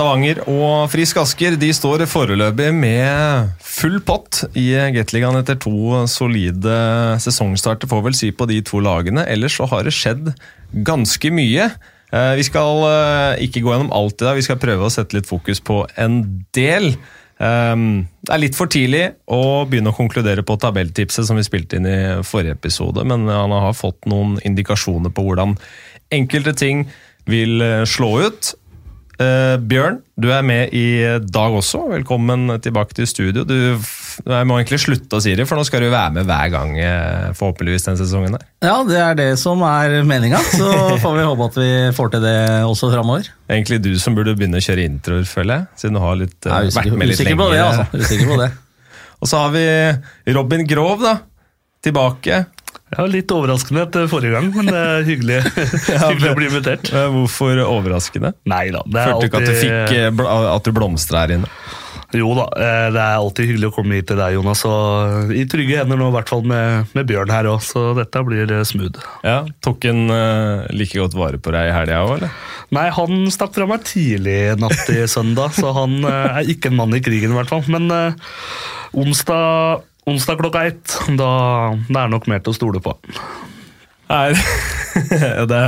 Stavanger og Frisk Asker de står foreløpig med full pott i Gateligaen etter to solide sesongstarter, får vel si, på de to lagene. Ellers så har det skjedd ganske mye. Eh, Vi skal eh, ikke gå gjennom alt i dag, vi skal prøve å sette litt fokus på en del. Um, Det er litt for tidlig å begynne å konkludere på tabelltipset som vi spilte inn i forrige episode, men han har fått noen indikasjoner på hvordan enkelte ting vil eh, slå ut. Eh, Bjørn, du er med i dag også. Velkommen tilbake til studio. Du, jeg må egentlig slutte å si det, for nå skal du være med hver gang, eh, forhåpentligvis, denne sesongen. der. Ja, det er det som er meninga, så får vi håpe at vi får til det også framover. Egentlig du som burde begynne å kjøre introer, føler jeg. Siden du har litt, eh, Jeg er vært usikker, med litt usikker på det, lenger. altså. Usikker på det. Og så har vi Robin Grov, da. Tilbake. Ja, Litt overraskende etter forrige gang, men det er hyggelig, hyggelig å bli invitert. Hvorfor overraskende? Nei da, det er Følte du ikke at du, fikk, alltid eh, at du blomstra her inne? Jo da, eh, det er alltid hyggelig å komme hit til deg, Jonas. Og I trygge hender nå, i hvert fall med, med Bjørn her òg, så dette blir eh, smooth. Ja, Tok en uh, like godt vare på deg i helga òg, eller? Nei, han stakk fra meg tidlig natt til søndag, så han uh, er ikke en mann i krigen, i hvert fall. Men uh, onsdag, onsdag klokka ett, da det er nok mer til å stole på. Nei, det,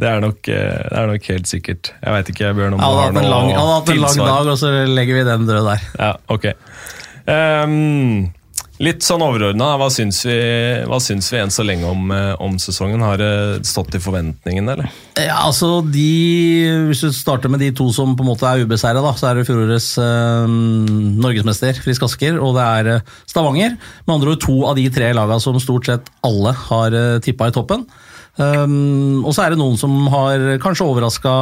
det, er nok, eh, det er nok helt sikkert. Jeg veit ikke, Bjørn, om Han du har noe lang, han har hatt en lang dag, og så legger vi den død der. Ja, ok. Ehm, litt sånn overordna, hva, syns vi, hva syns vi enn så lenge om, eh, om sesongen? Har det stått i forventningene, eller? Ja, altså de, Hvis du starter med de to som på en måte er ubeseira, så er det fjorårets eh, norgesmester Frisk Asker og det er eh, Stavanger. Med andre ord to av de tre laga som stort sett alle har uh, tippa i toppen. Um, og så er det noen som har kanskje overraska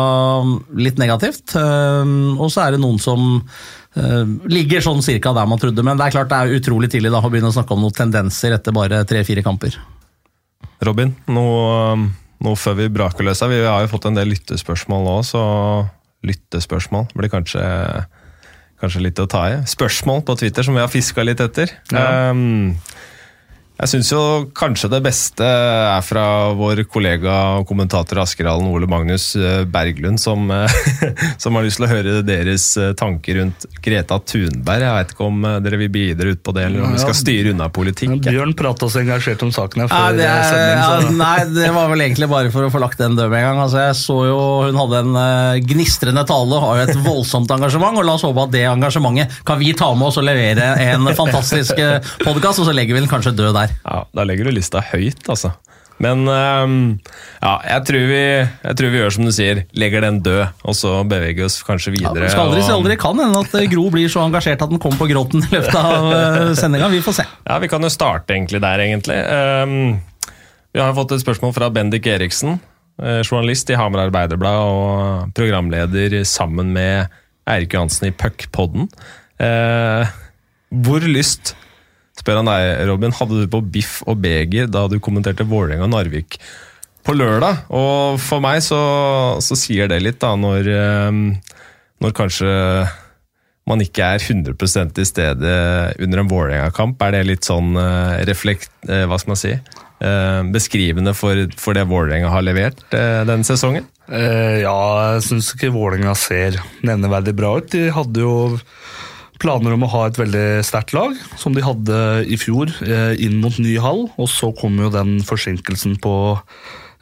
litt negativt. Um, og så er det noen som uh, ligger sånn cirka der man trodde. Men det er klart det er utrolig tidlig da å begynne å snakke om noen tendenser etter bare tre-fire kamper. Robin, nå, nå før vi braker løs her. Vi har jo fått en del lyttespørsmål nå, så lyttespørsmål blir kanskje, kanskje litt å ta i. Spørsmål på Twitter som vi har fiska litt etter. Ja. Um, jeg syns jo kanskje det beste er fra vår kollega og kommentator Askerhallen Ole Magnus eh, Berglund, som, eh, som har lyst til å høre deres eh, tanker rundt Greta Thunberg. Jeg veit ikke om dere vil bidra ut på det, eller om vi skal styre unna politikk. Ja, Bjørn prata så engasjert om saken her Nei før det, er, sending, ja, nei, det var vel egentlig bare for å få lagt den død med en gang. Altså, jeg så jo Hun hadde en gnistrende tale, har jo et voldsomt engasjement. og La oss håpe at det engasjementet kan vi ta med oss og levere en fantastisk podkast, og så legger vi den kanskje død der. Ja, Da legger du lista høyt, altså. Men ehm, ja, jeg tror, vi, jeg tror vi gjør som du sier, legger den død, og så beveger vi oss kanskje videre. Ja, skal aldri si aldri. Kan hende at eh, Gro blir så engasjert at den kommer på gråten i løpet av uh, sendinga. Vi får se. Ja, Vi kan jo starte egentlig der, egentlig. Ehm, vi har fått et spørsmål fra Bendik Eriksen, eh, journalist i Hamar Arbeiderblad og programleder sammen med Eirik Johansen i Puckpodden. Hvor lyst, spør han deg, Robin, hadde du på biff og beger da du kommenterte Vålerenga Narvik på lørdag? Og for meg så, så sier det litt, da, når, ehm, når kanskje man ikke er 100 til stede under en Vålerenga-kamp, er det litt sånn eh, reflekt... eh, hva skal man si? eh, beskrivende for, for det Vålerenga har levert eh, denne sesongen? Eh, ja, jeg syns ikke Vålerenga ser nevneverdig bra ut. De hadde jo planer om å ha et veldig sterkt lag, som de hadde i fjor, eh, inn mot ny hall. Og så kom jo den forsinkelsen på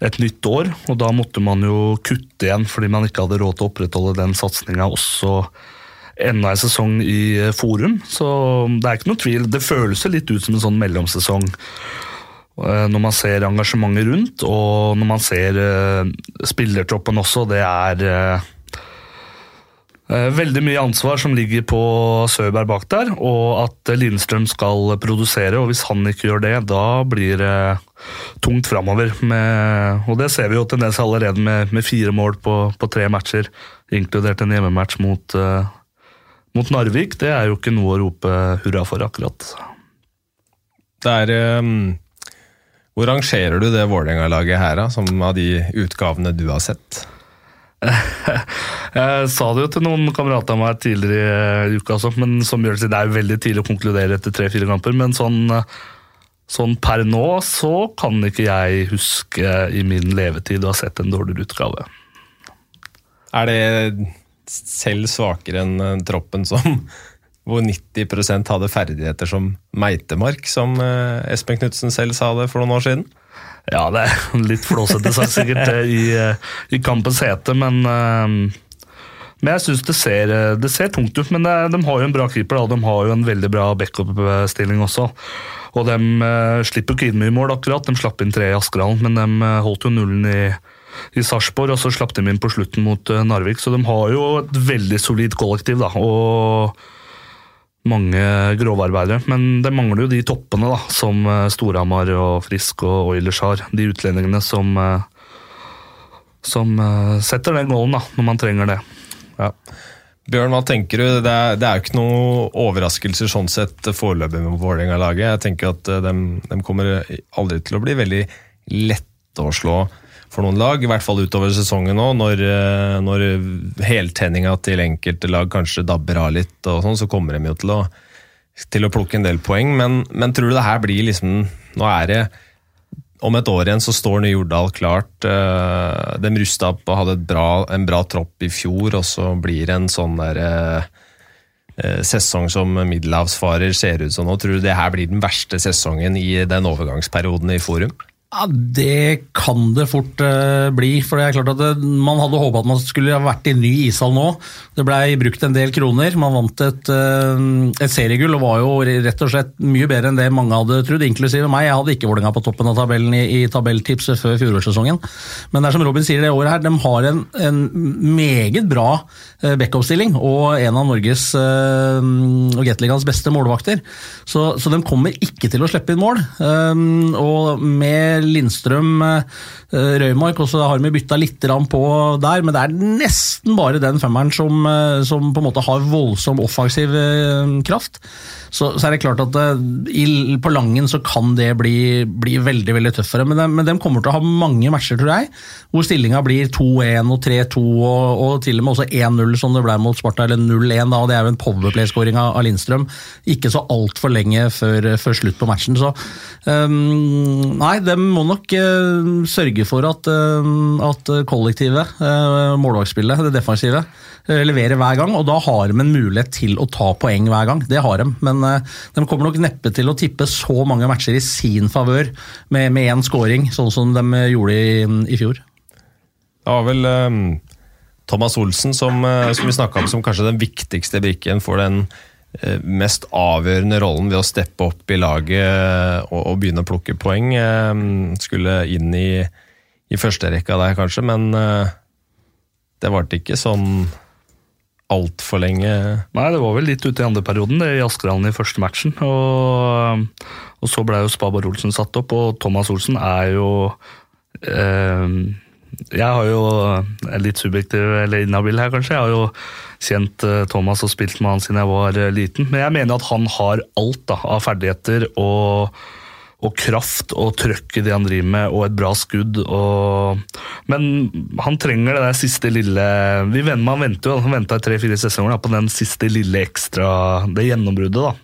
et nytt år, og da måtte man jo kutte igjen fordi man ikke hadde råd til å opprettholde den satsinga også enda en sesong i eh, Forum. Så det er ikke noe tvil. Det føles litt ut som en sånn mellomsesong. Eh, Når man ser engasjementet rundt, og når man ser spillertroppen også, det er veldig mye ansvar som ligger på Søberg bak der, og at Lindstrøm skal produsere, og hvis han ikke gjør det, da blir det tungt framover. Og det ser vi jo tendens allerede med, med fire mål på, på tre matcher, inkludert en hjemmematch mot, eh, mot Narvik. Det er jo ikke noe å rope hurra for, akkurat. Det er Um Hvor rangerer du det Vålerenga-laget her, da, som av de utgavene du har sett? Jeg sa det jo til noen kamerater av meg tidligere i uka, men som gjør det, det er jo veldig tidlig å konkludere etter tre-fire kamper. Men sånn, sånn per nå så kan ikke jeg huske i min levetid å ha sett en dårligere utgave. Er det selv svakere enn eh, troppen som hvor 90% hadde ferdigheter som meitemark, som eh, Espen Knutsen selv sa det for noen år siden. Ja, det er litt flåsete sagt sikkert eh, i, eh, i kampens hete, men eh, men jeg syns det, ser- det ser tungt ut. Men det, de har jo en bra keeper, da. de har jo en veldig bra backup-stilling også. Og de eh, slipper ikke inn mye mål, akkurat. De slapp inn tre i Askerhallen, men de eh, holdt jo nullen i, i Sarpsborg, og så slapp de inn på slutten mot eh, Narvik. Så de har jo et veldig solid kollektiv, da. Og mange grovarbeidere. Men det mangler jo de toppene, da, som eh, Storhamar og Frisk og Oilers har. De utlendingene som eh, som eh, setter den gålen da, når man trenger det. Ja. Bjørn, hva tenker du? Det er, det er jo ikke noen overraskelser sånn sett foreløpig med Vålerenga-laget. Jeg tenker at de, de kommer aldri til å bli veldig lette å slå for noen lag, i hvert fall utover sesongen nå, når, eh, når heltenninga til enkelte lag kanskje dabber av litt, og sånn, så kommer de jo til å, til å plukke en del poeng. Men, men tror du det her blir liksom Nå er det om et år igjen så står nye Jordal klart. eh, De rusta opp og hadde bra, en bra tropp i fjor, og så blir det en sånn der eh, eh, sesong som middelhavsfarer ser ut som nå. Tror du det her blir den verste sesongen i den overgangsperioden i Forum? Ja, Det kan det fort uh, bli. for det er klart at det, Man hadde håpa at man skulle ha vært i ny ishall nå. Det blei brukt en del kroner. Man vant et, uh, et seriegull og var jo rett og slett mye bedre enn det mange hadde trodd, inklusive meg. Jeg hadde ikke Vålerenga på toppen av tabellen i, i tabelltipset før fjorårssesongen. Men det er som Robin sier det året her, de har en, en meget bra uh, backup-stilling og en av Norges og Gateligaens beste målvakter. Så, så de kommer ikke til å slippe inn mål. Og med Lindstrøm, uh, Røymark, og så har vi bytta litt på der, men det er nesten bare den femmeren som, uh, som på en måte har voldsom offensiv uh, kraft. Så, så er det klart at i, på Langen så kan det bli, bli veldig veldig tøffere, men de, men de kommer til å ha mange matcher, tror jeg, hvor stillinga blir 2-1 og 3-2 og, og til og med også 1-0 som det ble mot Sparta, eller 0-1 da, og det er jo en powerplay-skåring av Lindstrøm. Ikke så altfor lenge før, før slutt på matchen, så um, Nei, de må nok uh, sørge for at, uh, at kollektivet, uh, målvaktspillet, det defensive, uh, leverer hver gang, og da har de en mulighet til å ta poeng hver gang. Det har de, men de kommer nok neppe til å tippe så mange matcher i sin favør med, med én scoring, sånn som de gjorde i, i fjor. Det var vel um, Thomas Olsen som, eh, som vi snakka om som kanskje den viktigste brikken for den eh, mest avgjørende rollen ved å steppe opp i laget eh, og, og begynne å plukke poeng. Eh, skulle inn i, i førsterekka der, kanskje, men eh, det varte ikke sånn altfor lenge. Nei, det var vel litt ute i andre perioden, det i Askerhallen i første matchen. Og, og så ble jo Spabar Olsen satt opp, og Thomas Olsen er jo eh, Jeg har jo er litt subjektiv eller inhabil her, kanskje. Jeg har jo kjent eh, Thomas og spilt med han siden jeg var eh, liten. Men jeg mener at han har alt da, av ferdigheter og og kraft og trøkk i det han driver med, og et bra skudd. Og... Men han trenger det der siste lille vi venter, Man venter jo, han venta i tre-fire sesonger på den siste lille ekstra Det gjennombruddet, da.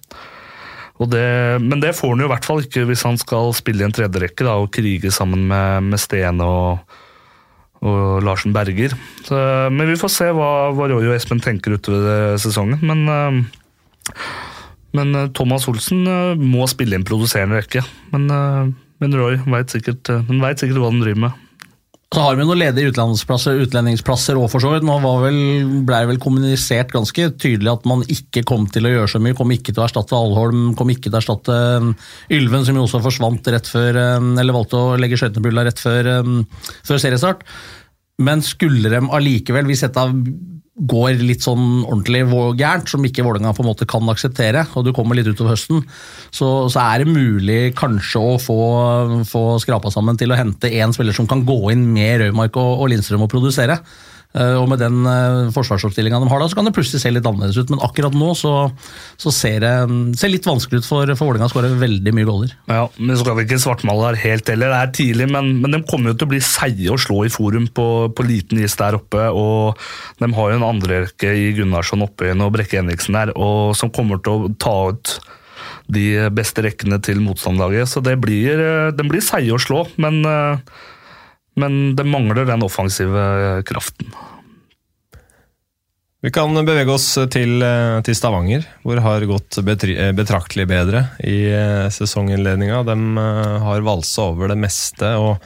Det, men det får han jo i hvert fall ikke hvis han skal spille i en tredjerekke og krige sammen med, med Stene og, og Larsen Berger. Så, men vi får se hva, hva Roy og Espen tenker utover sesongen. Men eh, men eh, Thomas Olsen eh, må spille inn en produserende rekke. Men, eh, men Roy veit sikkert, vet sikkert hva han driver med. Så har vi noen ledige utenlandsplasser, utlendingsplasser og for så vidt. Nå vel, ble det vel kommunisert ganske tydelig at man ikke kom til å gjøre så mye. Kom ikke til å erstatte Alholm, kom ikke til å erstatte Ylven, som jo også forsvant rett før Eller valgte å legge skøytebulla rett før, før seriestart. Men skulle de allikevel, hvis dette går litt sånn ordentlig gærent, som ikke Vålerenga på en måte kan akseptere, og du kommer litt utover høsten, så, så er det mulig kanskje å få, få skrapa sammen til å hente én spiller som kan gå inn med Raumark og, og Lindstrøm og produsere. Uh, og med den uh, forsvarsoppstillinga de har da, så kan det plutselig se litt annerledes ut. Men akkurat nå så, så ser det ser litt vanskelig ut for, for Vålerenga å skåre veldig mye goller. Ja, men så skal vi ikke svartmale her helt heller. Det er tidlig, men, men de kommer jo til å bli seige å slå i forum på, på liten is der oppe. Og de har jo en andrerekke i Gunnarsson oppe og Brekke Henriksen der, og som kommer til å ta ut de beste rekkene til motstanderlaget. Så det blir, eh, de blir seige å slå, men men det mangler den offensive kraften. Vi kan bevege oss til, eh, til Stavanger, hvor det har gått eh, betraktelig bedre i eh, sesonginnledninga. De har valsa over det meste, og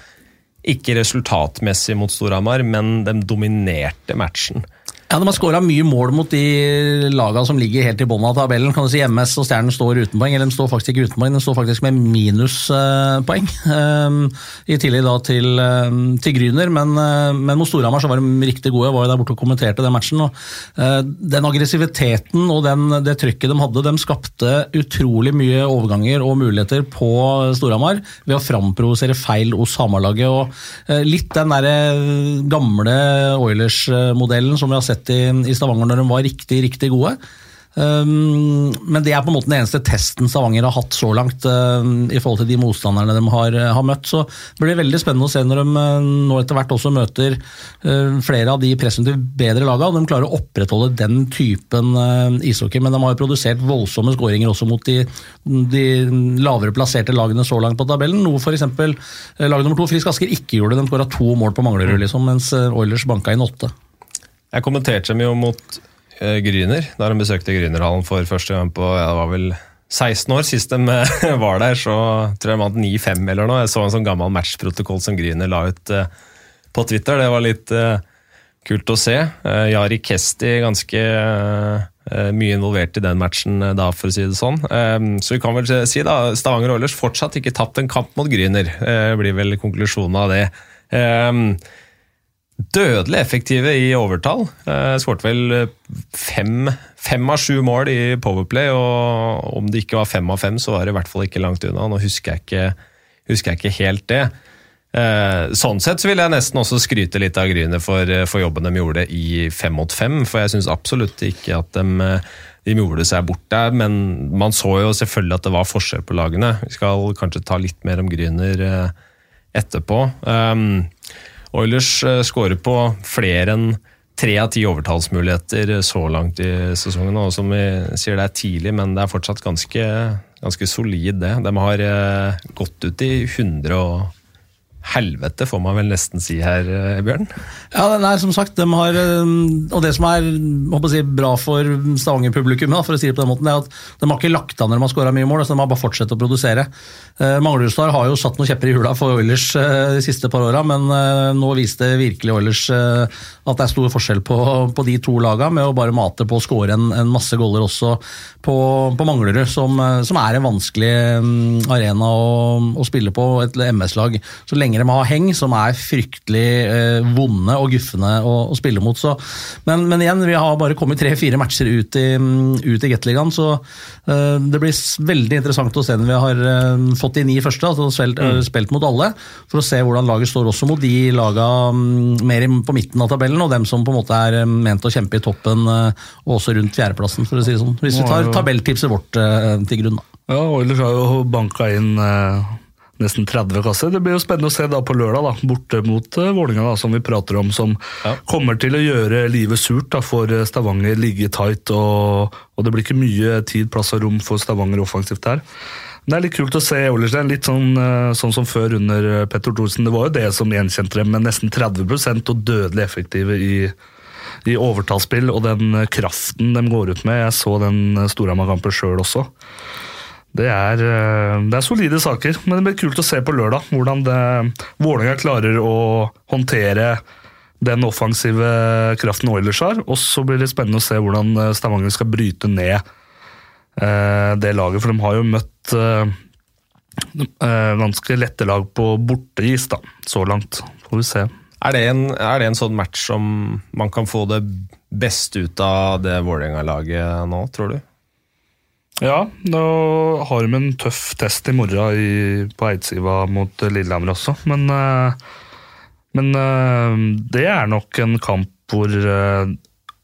ikke resultatmessig mot Storhamar, men de dominerte matchen. Ja, De har skåra mye mål mot de lagene som ligger helt i bunnen av tabellen. Kan du si MS og Stjernen står uten poeng, eller de står faktisk ikke uten poeng, de står faktisk med minuspoeng. Uh, I tillegg da til, uh, til Gryner, men, uh, men mot Storhamar så var de riktig gode. Jeg var jo der borte og kommenterte den matchen. og Den aggressiviteten og den, det trykket de hadde, de skapte utrolig mye overganger og muligheter på Storhamar ved å framprovosere feil hos Hamarlaget. og Litt den der gamle Oilers-modellen som vi har sett sett i, i Stavanger når de var riktig, riktig gode. Um, men det er på en måte den eneste testen Stavanger har hatt så langt uh, i forhold til de motstanderne de har, har, møtt. Så det blir veldig spennende å se når de uh, nå etter hvert også møter uh, flere av de presumptivt bedre lagene. Og de klarer å opprettholde den typen ishockey, men de har jo produsert voldsomme skåringer også mot de, de, lavere plasserte lagene så langt på tabellen. Noe f.eks. lag nummer to, Frisk Asker, ikke gjorde. De skåra to mål på Manglerud, liksom, mens Oilers banka inn åtte. Jeg kommenterte dem jo mot uh, Gryner, da de besøkte Grynerhallen for første gang på ja, det var vel 16 år. Sist de eh, var der, så tror jeg de vant 9-5 eller noe. Jeg så en sånn gammel matchprotokoll som Gryner la ut uh, på Twitter. Det var litt uh, kult å se. Jari Kesti ganske mye involvert i den matchen da, for å si det sånn. Så vi kan vel si da, Stavanger Oilers fortsatt ikke tapt en kamp mot Gryner. blir vel konklusjonen av det dødelig effektive i overtall. Eh, Skåret vel fem, fem, av sju mål i Powerplay, og om det ikke var fem av fem, så var det i hvert fall ikke langt unna. Nå husker jeg ikke, husker jeg ikke helt det. Eh, sånn sett så vil jeg nesten også skryte litt av Gryne for, for jobben de gjorde i fem mot fem, for jeg syns absolutt ikke at de, de gjorde seg bort der, men man så jo selvfølgelig at det var forskjell på lagene. Vi skal kanskje ta litt mer om Gryner eh, etterpå. Um, Oilers eh, skårer på flere enn tre av ti overtallsmuligheter så langt i sesongen. Og som vi sier, det er tidlig, men det er fortsatt ganske, ganske solid, det. De har eh, gått ut i 100 og helvete, får man vel nesten si her, eh, Bjørn? Ja, nei, som sagt, de har, eh, og det som er si, bra for Stavanger-publikummet, for å si det på den måten, er at de har ikke lagt an når de har skåra mye mål, så de har bare fortsatt å produsere. Eh, Manglerudstad har jo satt noen kjepper i hula for Oilers de siste par åra, men nå viste virkelig Oilers at det er stor forskjell på, på de to lagene, med å bare mate på å skåre en, en, masse goller også på, på Manglerud, som, som, er en vanskelig mm, arena å, å spille på, et MS-lag. Så lenge trenger å ha heng som er fryktelig eh, vonde og guffende å, å spille mot. Så, men, men, igjen, vi har bare kommet tre-fire matcher ut i, ut i Gateligaen, så eh, det blir veldig interessant å se når vi har eh, fått de ni første, altså spilt, mm. spilt, mot alle, for å se hvordan laget står også mot de laga um, mer på midten av tabellen, og dem som på en måte er ment å kjempe i toppen, og også rundt fjerdeplassen, for å si det sånn. Hvis vi tar tabelltipset vårt til grunn. da. Ja, Oilers har jo banka inn nesten 30 kasser. Det blir jo spennende å se da på lørdag, da, borte mot uh, Vålinga, som vi prater om, som ja. kommer til å gjøre livet surt da, for eh, Stavanger. Ligge tight, og, og, det blir ikke mye tid, plass og rom for Stavanger offensivt her. Det er litt kult å se Olerstein, litt sånn, uh, sånn, som før under Petter Thorsen. Det var jo det som gjenkjente dem, med nesten 30% og dødelig effektive i i overtallsspill og den kraften de går ut med. Jeg så den Storhamar-kampen sjøl også. Det er, eh, det er, solide saker, men det blir kult å se på lørdag hvordan Vålerenga klarer å håndtere den offensive kraften Oilers har. Og så blir det spennende å se hvordan eh, Stavanger skal bryte ned eh, det laget. For de har jo møtt ganske lette lag på borteis da, så langt. Får vi se. Er det, en, er det en sånn match som man kan få det beste ut av det Vålerenga-laget nå, tror du? Ja, nå har de en tøff test i morgen på Eidsiva mot Lillehammer også. Men, eh, men, eh, det er nok en kamp hvor eh,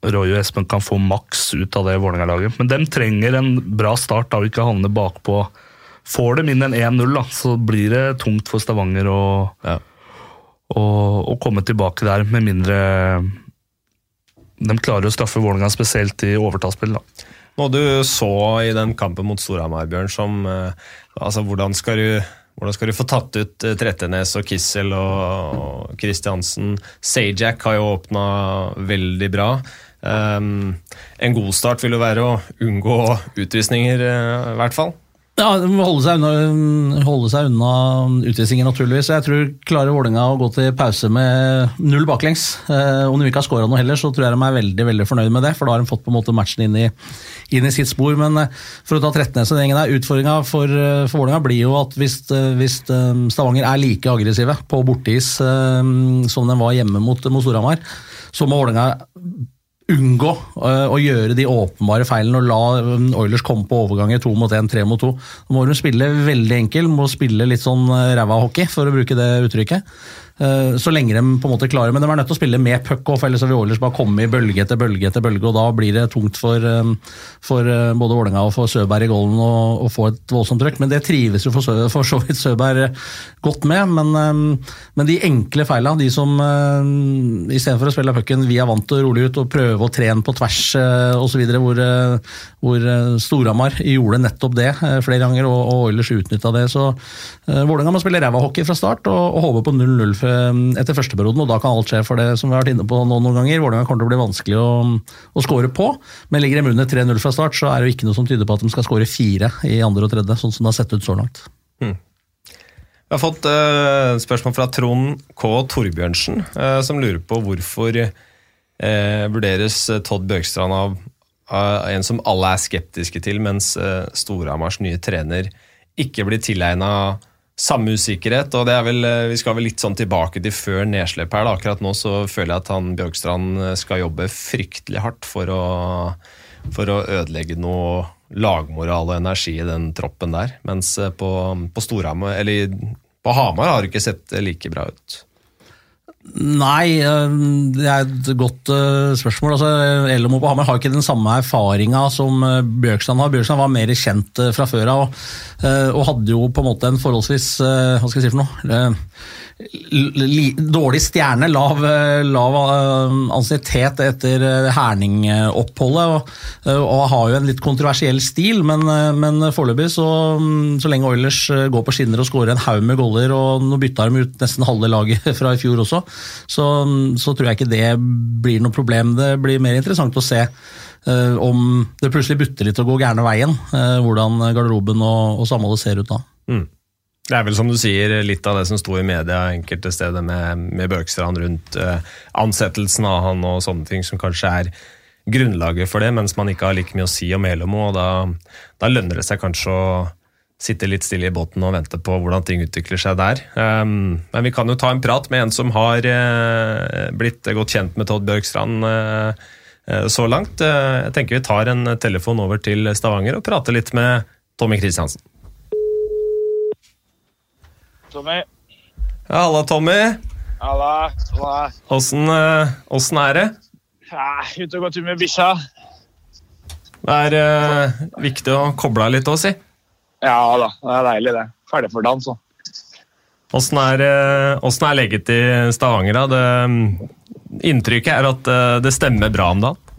Roy og Espen kan få maks ut av det Vålerenga-laget. Men de trenger en bra start da, og ikke havne bakpå. Får de inn en 1-0, så blir det tungt for Stavanger å, ja. å, å komme tilbake der, med mindre de klarer å straffe Vålerenga spesielt i overtallsspill. da. Noe du så i den kampen mot Storhamar, Bjørn, som eh, altså, hvordan skal du hvordan skal du få tatt ut eh, Trettenes og Kissel og Kristiansen? Sajak har jo åpna veldig bra. Um, en god start vil jo være å unngå utvisninger, i hvert fall. Ja, de må holde seg unna, holde seg unna utvisninger, naturligvis. Jeg tror klarer Vålerenga å gå til pause med null baklengs. Eh, om de ikke har skåra noe heller, så tror jeg de er veldig veldig fornøyd med det. For da har de fått på en måte matchen inn i, inn i sitt spor. Men eh, for å ta Trettenes-gjengen der, utfordringa for, eh, for Vålerenga blir jo at hvis, eh, hvis, Stavanger er like aggressive på borteis eh, som de var hjemme mot, mot Storhamar, så må Vålerenga unngå uh, å gjøre de åpenbare feilene og la um, Oilers komme på overganger to mot én, tre mot to. Nå må de spille veldig enkel, må spille litt sånn uh, ræva hockey, for å bruke det uttrykket. Eh, så lenge de på en måte klarer, men de er nødt til å spille med puck, off, ellers vil Oilers bare komme i bølge etter bølge etter bølge, og da blir det tungt for, eh, for eh, både Vålerenga og for Søberg i golden å, få et voldsomt trøkk. Men det trives jo for, for så vidt Søberg godt med. Men, men de enkle feila, de som istedenfor å spille pucken vi er vant til å rolig ut og prøve å trene på tvers osv., hvor, hvor Storhamar gjorde nettopp det flere ganger, og, og Oilers utnytta det. Så Vålerenga må spille ræva hockey fra start og, og håpe på 0-0 Eh, etter førsteperioden, og da kan alt skje. For det som vi har vært inne på nå noen ganger, Vålerenga kommer til å bli vanskelig å, å skåre på. Men ligger de under 3-0 fra start, så er det jo ikke noe som tyder på at de skal skåre fire i andre og tredje, sånn som det har sett ut så langt. Hmm. Vi har fått uh, spørsmål fra Trond K. Torbjørnsen, uh, som lurer på hvorfor uh, vurderes Todd Bjørkstrand av, en som alle er skeptiske til, mens Storhamars nye trener ikke blir tilegna samme usikkerhet. og det er vel, eh, Vi skal vel litt sånn tilbake til før nedslipp her. da. Akkurat nå så føler jeg at han Bjørkstrand eh, skal jobbe fryktelig hardt for å, for å ødelegge noe lagmoral og energi i den troppen der. Mens eh, på, på Storhamar, eller på Hamar har det ikke sett like bra ut. Nei, eh, det er et godt uh, spørsmål. Altså, Elmo på Hamar har ikke den samme erfaringa som uh, Bjørkstrand har. Bjørkstrand var mer kjent fra før av, og, og, hadde jo på en måte en forholdsvis Hva skal jeg si for noe? Dårlig stjerne, lav, lav eh, ansiennitet etter herningoppholdet, Herning-oppholdet. Og, eh, og, har jo en litt kontroversiell stil, men, men foreløpig, så, mm, så, lenge Oilers går på skinner og skårer en haug med goller, og nå bytta de ut nesten halve laget fra i fjor også, så, mm, så tror jeg ikke det blir noe problem. Det blir mer interessant å se om det plutselig butter litt å gå gærne veien, hvordan garderoben og, og samholdet ser ut da. Mm. Det er vel som du sier, litt av det som sto i media enkelte steder med, med Bøkstrand rundt uh, ansettelsen av han og sånne ting, som kanskje er grunnlaget for det, mens man ikke har like mye å si om Elemo. og da, da, lønner det seg kanskje å sitte litt stille i båten og vente på hvordan ting utvikler seg der. Um, men vi kan jo ta en prat med en som har uh, blitt godt kjent med Todd Bjørkstrand uh, så langt. jeg tenker vi tar en telefon over til Stavanger og prater litt med Tommy Kristiansen. Tommy. Ja, halla, Tommy. Halla. halla. Åssen, eh, åssen er det? Ja, ute og gå tur med bikkja. Det er uh, viktig å koble av litt òg, si. Ja da, det er deilig, det. Ferdig for dans, så. Åssen er, uh, er legget i Stavanger? da? Det, inntrykket er at uh, det stemmer bra om dagen?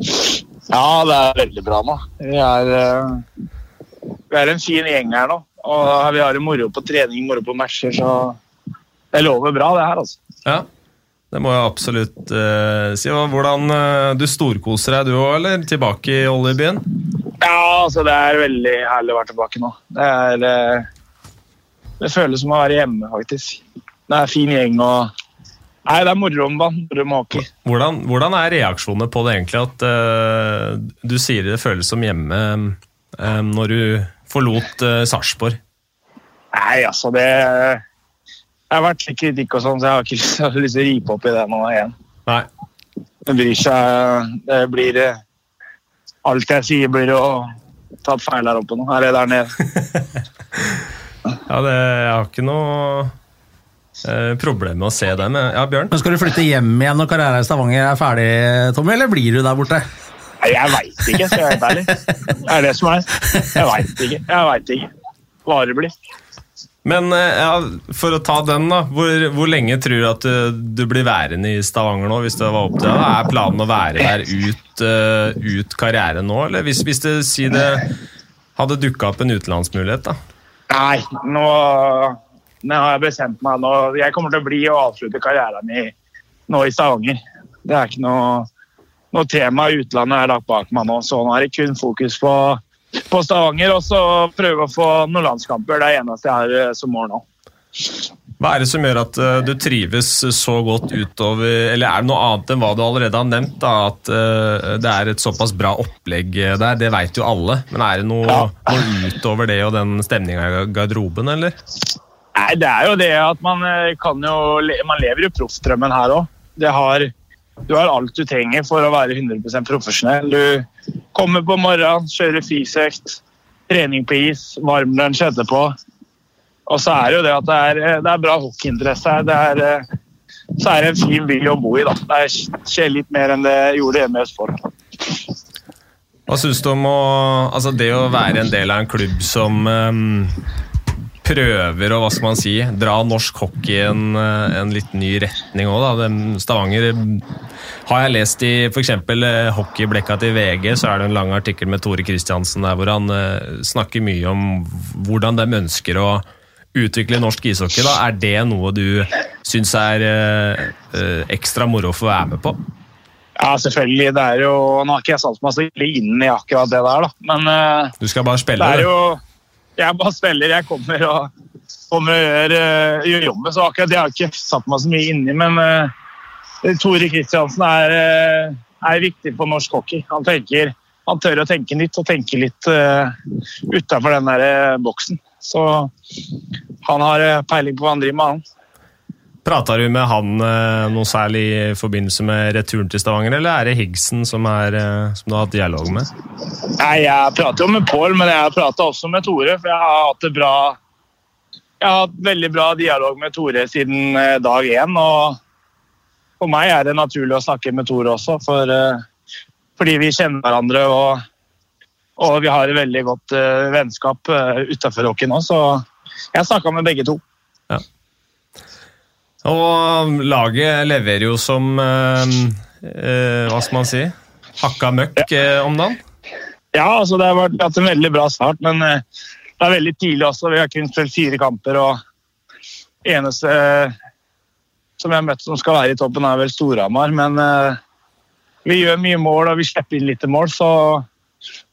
Ja, det er veldig bra nå. Vi er, vi er en fin gjeng her nå. Og vi har det moro på trening, moro på matcher, så det lover bra, det her, altså. Ja, det må jeg absolutt uh, si. Hvordan uh, Du storkoser deg du òg, eller? Tilbake i oljebyen? Ja, altså det er veldig herlig å være tilbake nå. Det er uh, Det føles som å være hjemme, faktisk. Det er fin gjeng og Nei, det er moro om hockey. Hvordan, hvordan, er reaksjonene på det, egentlig? At uh, du sier det føles som hjemme um, når du forlot uh, Sarpsborg? Nei, altså det Jeg har vært litt kritikk og sånn, så jeg har ikke lyst, til å ripe opp i det nå igjen. Nei. Det bryr seg Det blir eh, Alt jeg sier, blir å ta feil her oppe nå. Her er der nede. ja, det, jeg har ikke noe eh, problem med å se dem. Ja, Bjørn? Men Skal du flytte hjem igjen når karrieren i Stavanger er ferdig, Tommy, eller blir du der borte? Jeg veit ikke, skal jeg være helt ærlig. Det er det som er. Jeg veit ikke. Jeg veit ikke hva det blir. Men eh, ja, for å ta den, da. Hvor, hvor lenge tror du at du, du, blir værende i Stavanger nå? hvis det var opp til deg? Er planen å være der ut, uh, ut karrieren nå? Eller hvis, hvis det, si det hadde dukka opp en utenlandsmulighet, da? Nei, nå, nå har jeg bestemt meg. Nå, jeg kommer til å bli og avslutte karrieren min nå i Stavanger. Det er ikke noe noe tema utlandet er lagt bak meg nå, så nå er det kun fokus på, på Stavanger og så prøve å få noen landskamper. Det er det eneste jeg har eh, som mål nå. Hva er det som gjør at uh, du trives så godt utover Eller er det noe annet enn hva du allerede har nevnt? da, At uh, det er et såpass bra opplegg der, det vet jo alle. Men er det noe, ja. noe utover det og den stemninga i garderoben, eller? Nei, det er jo det at man kan jo Man lever jo proffdrømmen her òg. Du har alt du trenger for å være 100 profesjonell. Du kommer på morgenen, kjører fysøkt, trening på is, varmlunsj etterpå. Og så er det jo det at det er, det er bra hockeyinteresse her. Det er, eh, så er det en fin by å bo i. da. Det skjer litt mer enn det gjorde hjemme i Østfold. Hva syns du om å, altså det å være en del av en klubb som um, prøver å hva skal man si, dra norsk hockey i en, eh, en litt ny retning òg? Stavanger har jeg lest i f.eks. hockeyblekka til VG, så er det en lang artikkel med Tore Kristiansen der hvor han snakker mye om hvordan de ønsker å utvikle norsk ishockey, da, er det noe du syns er eh, ekstra moro for å være med på? Ja, selvfølgelig. Det er jo, Nå har ikke jeg satt meg så inn i akkurat det der, da. Men eh, Du skal bare spille? Det er jo, jeg bare spiller. Jeg kommer og, kommer og gjør, uh, gjør jobben. Så akkurat det har jeg ikke satt meg så mye inn i. Men uh, Tore Kristiansen er, uh, er, viktig på norsk hockey. Han, tenker, han tør å tenke nytt og tenke litt uh, utafor den der boksen. Så han har peiling på hva han driver med, han. Prata du med han eh, noe særlig i forbindelse med returen til Stavanger, eller er det Higgsen som, er, eh, som du har hatt dialog med? Nei, Jeg prater jo med Pål, men jeg prata også med Tore. For jeg har hatt bra Jeg har hatt veldig bra dialog med Tore siden dag én. Og for meg er det naturlig å snakke med Tore også, for, fordi vi kjenner hverandre. og og vi har et veldig godt uh, vennskap uh, utafor hockey nå, så jeg snakka med begge to. Og laget leverer jo som eh, uh, Hva skal man si? Hakka møkk ja. om dagen? Ja, altså det har vært, hatt en veldig bra start, men uh, det er veldig tidlig også. Vi har kun spilt fire kamper, og eneste som jeg har møtt som skal være i toppen, er vel Storhamar. Men vi gjør mye mål, og vi slipper inn litt mål, så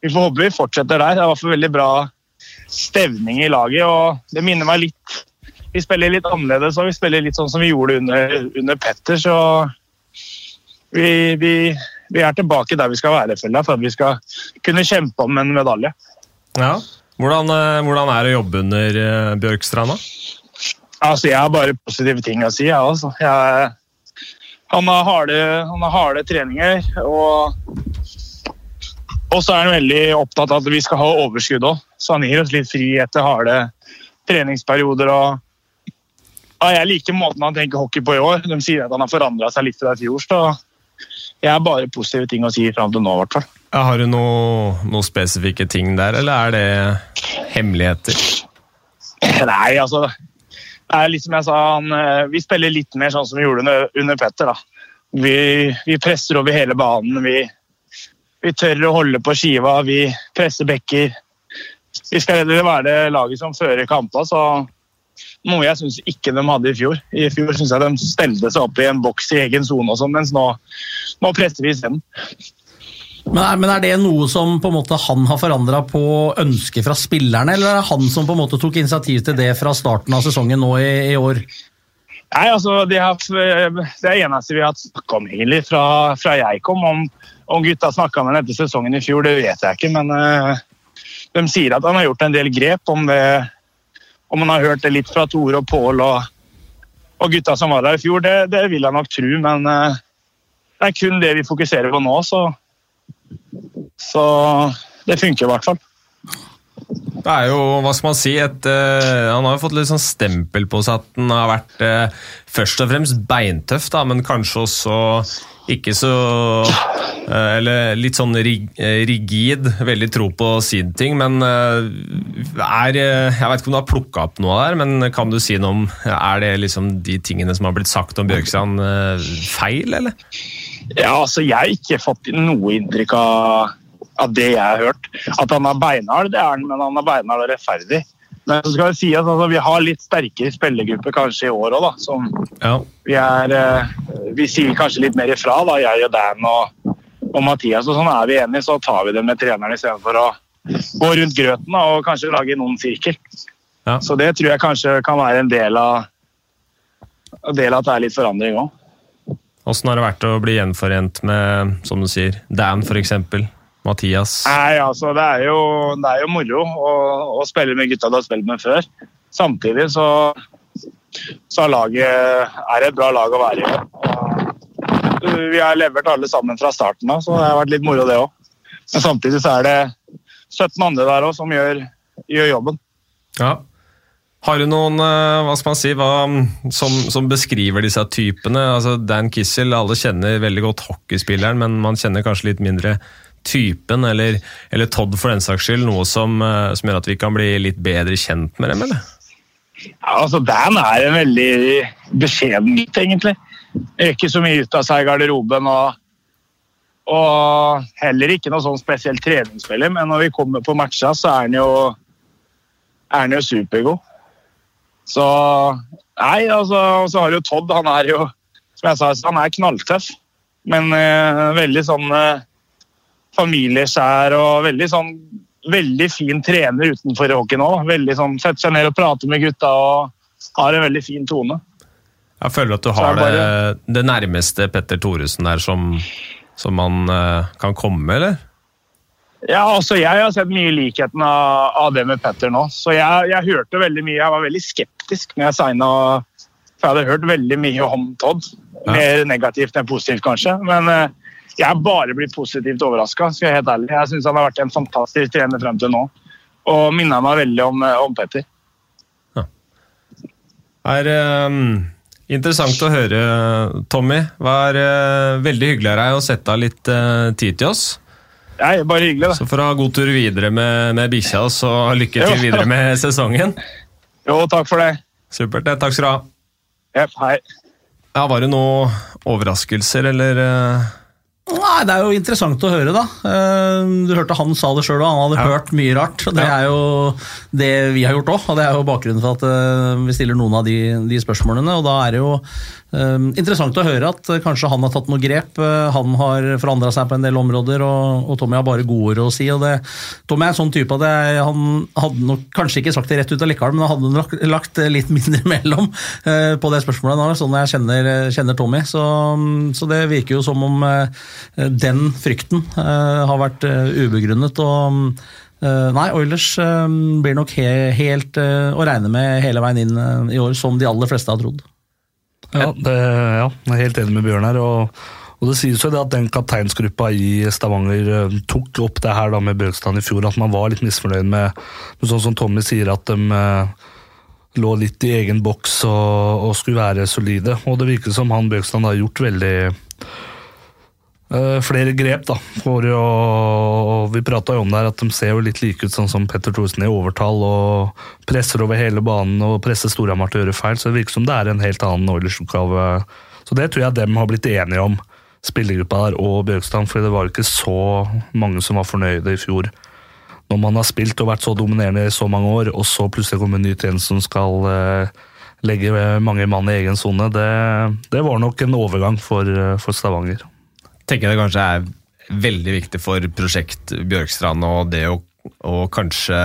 vi får håpe vi fortsetter der. Det er i hvert fall veldig bra stevning i laget, og det minner meg litt Vi spiller litt annerledes og vi spiller litt sånn som vi gjorde under, under Petter, så vi, vi, vi, er tilbake der vi skal være, føler for at vi skal kunne kjempe om en medalje. Ja. Hvordan, eh, hvordan er det å jobbe under eh, Bjørkstrand, da? Altså, jeg har bare positive ting å si. Ja, altså. jeg, han, har harde, han har harde treninger, og og så er han veldig opptatt av at vi skal ha overskudd òg, så han gir oss litt fri etter harde treningsperioder. og ja, Jeg liker måten han tenker hockey på i år. De sier at han har forandra seg litt fra i fjor. så jeg har bare positive ting å si fram til nå, i hvert fall. Har du noen noe spesifikke ting der, eller er det hemmeligheter? Nei, altså det er litt som jeg sa, han, eh, Vi spiller litt mer sånn som vi gjorde under, under Petter. da. Vi, vi presser over hele banen. Vi, vi tør å holde på skiva, vi presser bekker. Vi skal være det laget som fører kamper, så noe jeg syns ikke de hadde i fjor. I fjor syns jeg de stelte seg opp i en boks i egen sone, sånn, mens nå, nå presser vi isteden. Men er, men er, det noe som på en måte han har forandra på ønsket fra spillerne, eller er det han som på en måte tok initiativ til det fra starten av sesongen nå i, i år? Nei, altså, Det er det eneste vi har snakka om egentlig fra, fra jeg kom. om om gutta snakka med ham etter sesongen i fjor, det vet jeg ikke. Men uh, de sier at han har gjort en del grep. Om, det, om han har hørt det litt fra Tore og Pål og, og, gutta som var der i fjor, det, det vil jeg nok tro. Men uh, det er kun det vi fokuserer på nå, så, så det funker i hvert fall. Det er jo, hva skal man si, et, uh, Han har jo fått litt sånn stempel på seg at han har vært uh, først og fremst beintøff, da, men kanskje også ikke så uh, Eller litt sånn rig, rigid, veldig tro på sin ting, men er Jeg vet ikke om du har plukka opp noe der, men kan du si noe om Er det liksom de tingene som har blitt sagt om Bjørkstrand, feil, eller? Ja, altså Jeg har ikke fått noe inntrykk av av det jeg har hørt. At han er beinhard, det er han, men han er beinhard og rettferdig. Men så skal det sies at altså, vi har litt sterkere spillergruppe kanskje i år òg, da. Som ja. vi er eh, Vi sier kanskje litt mer ifra, da, jeg og Dan og, og Mathias og sånn, er vi enige, så tar vi det med treneren istedenfor å gå rundt grøten da, og kanskje lage noen sirkel. Ja. Så det tror jeg kanskje kan være en del av, en del av at det er litt forandring òg. Åssen har det vært å bli gjenforent med, som du sier, Dan f.eks.? Mathias? Nei, altså det er jo, det er jo moro å, å spille med gutta du har spilt med før. Samtidig så, så er laget er et bra lag å være i. Og Vi har levert alle sammen fra starten av, så det har vært litt moro det òg. Men samtidig så er det 17 andre der òg som gjør, gjør jobben. Ja. Har du noen eh, hva skal man si, hva, som, som beskriver disse typene? Altså Dan Kissel, alle kjenner veldig godt hockeyspilleren, men man kjenner kanskje litt mindre typen, eller, eller Todd for den saks skyld. Noe som, eh, som gjør at vi kan bli litt bedre kjent med dem, eller? Ja, altså Dan er en veldig beskjeden gutt, egentlig. Gjør ikke så mye ut av seg i garderoben. og og heller ikke noe sånn spesielt treningsspiller, men når vi kommer på matcha, så er han jo, er han jo supergod. Så Nei, altså, og så har jo Todd, han er jo som jeg sa, han er knalltøff. Men eh, veldig sånn eh, familieskjær og veldig sånn veldig fin trener utenfor hockeyen òg. Sånn, Setter seg ned og prater med gutta og har en veldig fin tone. Jeg føler at du har det, bare... det nærmeste Petter Thoresen der som, som man eh, kan komme, eller? Ja, altså Jeg har sett mye likheten av, av det med Petter nå. Så jeg, jeg hørte veldig mye. Jeg var veldig skeptisk når jeg signa. For jeg hadde hørt veldig mye om Todd. Mer negativt enn positivt, kanskje. Men eh, jeg er bare blitt positivt overraska. Jeg helt ærlig. Jeg syns han har vært en fantastisk trener frem til nå. Og minner meg veldig om, eh, om Petter. Det er um interessant å høre, Tommy. Er eh, veldig hyggelig av deg å sette av litt uh, tid til oss. Nei, bare hyggelig, da. Så får du ha god tur videre med, med bikkja, og så lykke til videre med sesongen. Jo, takk for det. Supert. det. Takk skal du ha. Yep, hei. Ja, Var det noen overraskelser, eller? eh? Nei, Det er jo interessant å høre, da. Eh, Du hørte han sa det sjøl, òg, han hadde Ja. hørt mye rart. Det er jo det vi har gjort òg, og det er jo bakgrunnen for at eh, vi stiller noen av de, de spørsmålene. og Da er det jo interessant å høre at eh, kanskje han har tatt noe grep. eh, Han har forandra seg på en del områder, og, og Tommy har bare gode ord å si. det, Tommy er en sånn type at jeg, han hadde nok kanskje ikke sagt det rett ut allikevel, men han hadde nok lagt litt mindre mellom eh, på det spørsmålet nå, sånn jeg kjenner, kjenner Tommy. Så, så det virker jo som om den frykten har vært ubegrunnet. og eh, Nei, Oilers blir nok he helt å regne med hele veien inn i år, som de aller fleste har trodd. Ja, det, ja, jeg er helt enig med Bjørn her. Og, og det sies jo det at den kapteinsgruppa i Stavanger eh, tok opp det her da med Bjørkstrand i fjor, at man var litt misfornøyd med, med sånn som Tommy sier, at de eh, lå litt i egen boks og, og skulle være solide. Og det virker som han Bjørkstrand har gjort veldig flere grep, da. For å, vi prata jo om det her, at de ser jo litt like ut sånn som Petter Thorsen i overtall, og presser over hele banen og presser Storhamar til å gjøre feil. Så det virker som det er en helt annen Oilers-oppgave. Så det tror jeg dem har blitt enige om, spillergruppa der og Bjørkstrand, for det var ikke så mange som var fornøyde i fjor. Når man har spilt og vært så dominerende i så mange år, og så plutselig kommer en ny tjeneste som skal eh, legge mange mann i egen sone, det, det var nok en overgang for, eh, for Stavanger. Tenker jeg det kanskje er veldig viktig for prosjekt Bjørkstrand og det å, å kanskje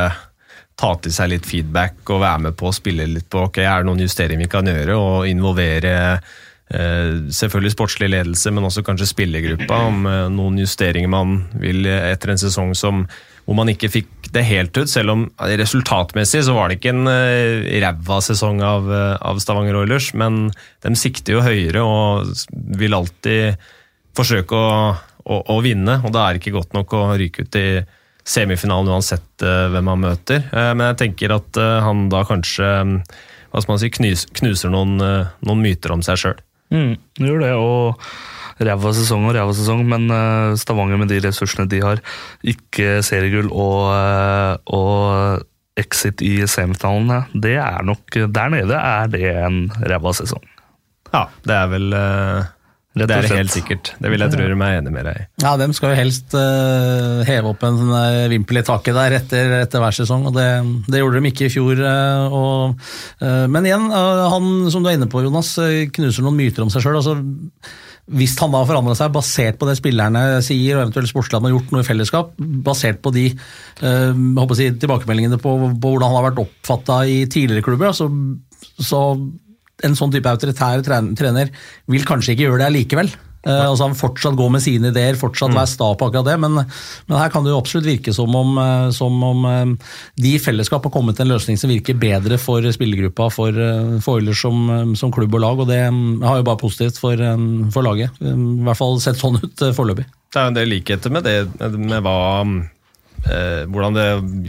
ta til seg litt feedback og være med på å spille litt på ok, er det noen justeringer vi kan gjøre, og involvere eh, selvfølgelig sportslig ledelse, men også kanskje spillergruppa om eh, noen justeringer man vil etter en sesong som, hvor man ikke fikk det helt ut, selv om resultatmessig så var det ikke en eh, ræva sesong av, av Stavanger Oilers, men de sikter jo høyere og vil alltid forsøke å, å, å vinne, og da er det ikke godt nok å ryke ut i semifinalen uansett eh, hvem han møter. Eh, men jeg tenker at eh, han da kanskje mm, hva skal man si, knus, knuser noen, noen myter om seg sjøl. Mm, gjør det, og ræva sesong og ræva sesong, men Stavanger med de ressursene de har, ikke seriegull og, og exit i semifinalene, det er nok Der nede er det en ræva sesong. Ja, det er vel Det er helt sikkert. Det vil jeg tro meg enig med deg i. Ja, dem skal jo helst uh, heve opp en uh, vimpel i taket der etter, etter hver sesong, og det, det gjorde de ikke i fjor. Uh, og, uh, men igjen, han som du er inne på, Jonas, knuser noen myter om seg sjøl. Altså, hvis han da forandrer seg basert på det spillerne sier, og eventuelt sportslandet har gjort noe i fellesskap, basert på de uh, si, tilbakemeldingene på, på, hvordan han har vært oppfatta i tidligere klubber, altså, så en sånn type autoritær trener vil kanskje ikke gjøre det likevel. Uh, altså Han fortsatt går med sine ideer, fortsatt være sta på akkurat det. Men, men, her kan det jo absolutt virke som om, uh, som om uh, de i fellesskap har kommet til en løsning som virker bedre for spillergruppa, for, for Oilers som, som, klubb og lag. Og det um, har jo bare positivt for, um, for laget. Um, I hvert fall sett sånn ut foreløpig. Det er jo en del likheter med det med hva hvordan det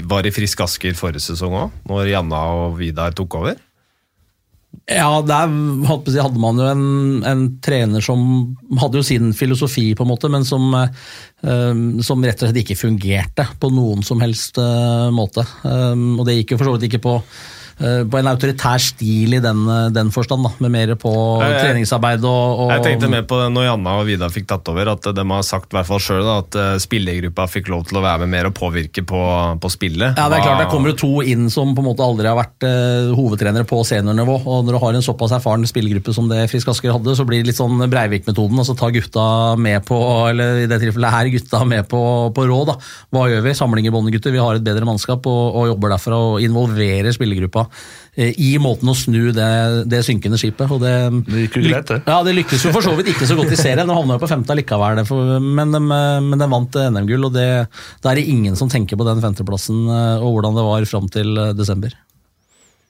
var i Frisk Asker forrige sesong òg, når Janna og Vidar tok over. Ja, der hadde man jo en, en, trener som hadde jo sin filosofi, på en måte, men som, um, som rett og slett ikke fungerte på noen som helst uh, måte. Og det gikk jo for så vidt ikke på Eh, på en autoritær stil i den, eh, den forstand, da, med mer på jeg, treningsarbeid og, og, Jeg tenkte mer på det når Janna og Vidar fikk tatt over, at de har sagt hvert fall selv, at eh, spillergruppa fikk lov til å være med mer og påvirke på, på spillet. Ja, det er klart, Det kommer jo to inn som på en måte aldri har vært uh, hovedtrenere på seniornivå. og Når du har en såpass erfaren spillergruppe som det Frisk Asker hadde, så blir det litt sånn Breivik-metoden. altså Ta gutta med på eller i det tilfellet her gutta med på, på råd. da. Hva gjør vi? Samling i bånn, gutter. Vi har et bedre mannskap og, og jobber derfra og involverer spillergruppa Eh, i måten å snu det, det synkende skipet. det, det gikk jo greit, det. Ja, det lykkes jo for så vidt ikke så godt i serien. Nå havna jo på femte likevel, men de, men de vant NM-gull. og det, det er ingen som tenker på den femteplassen eh, og hvordan det var fram til eh, desember.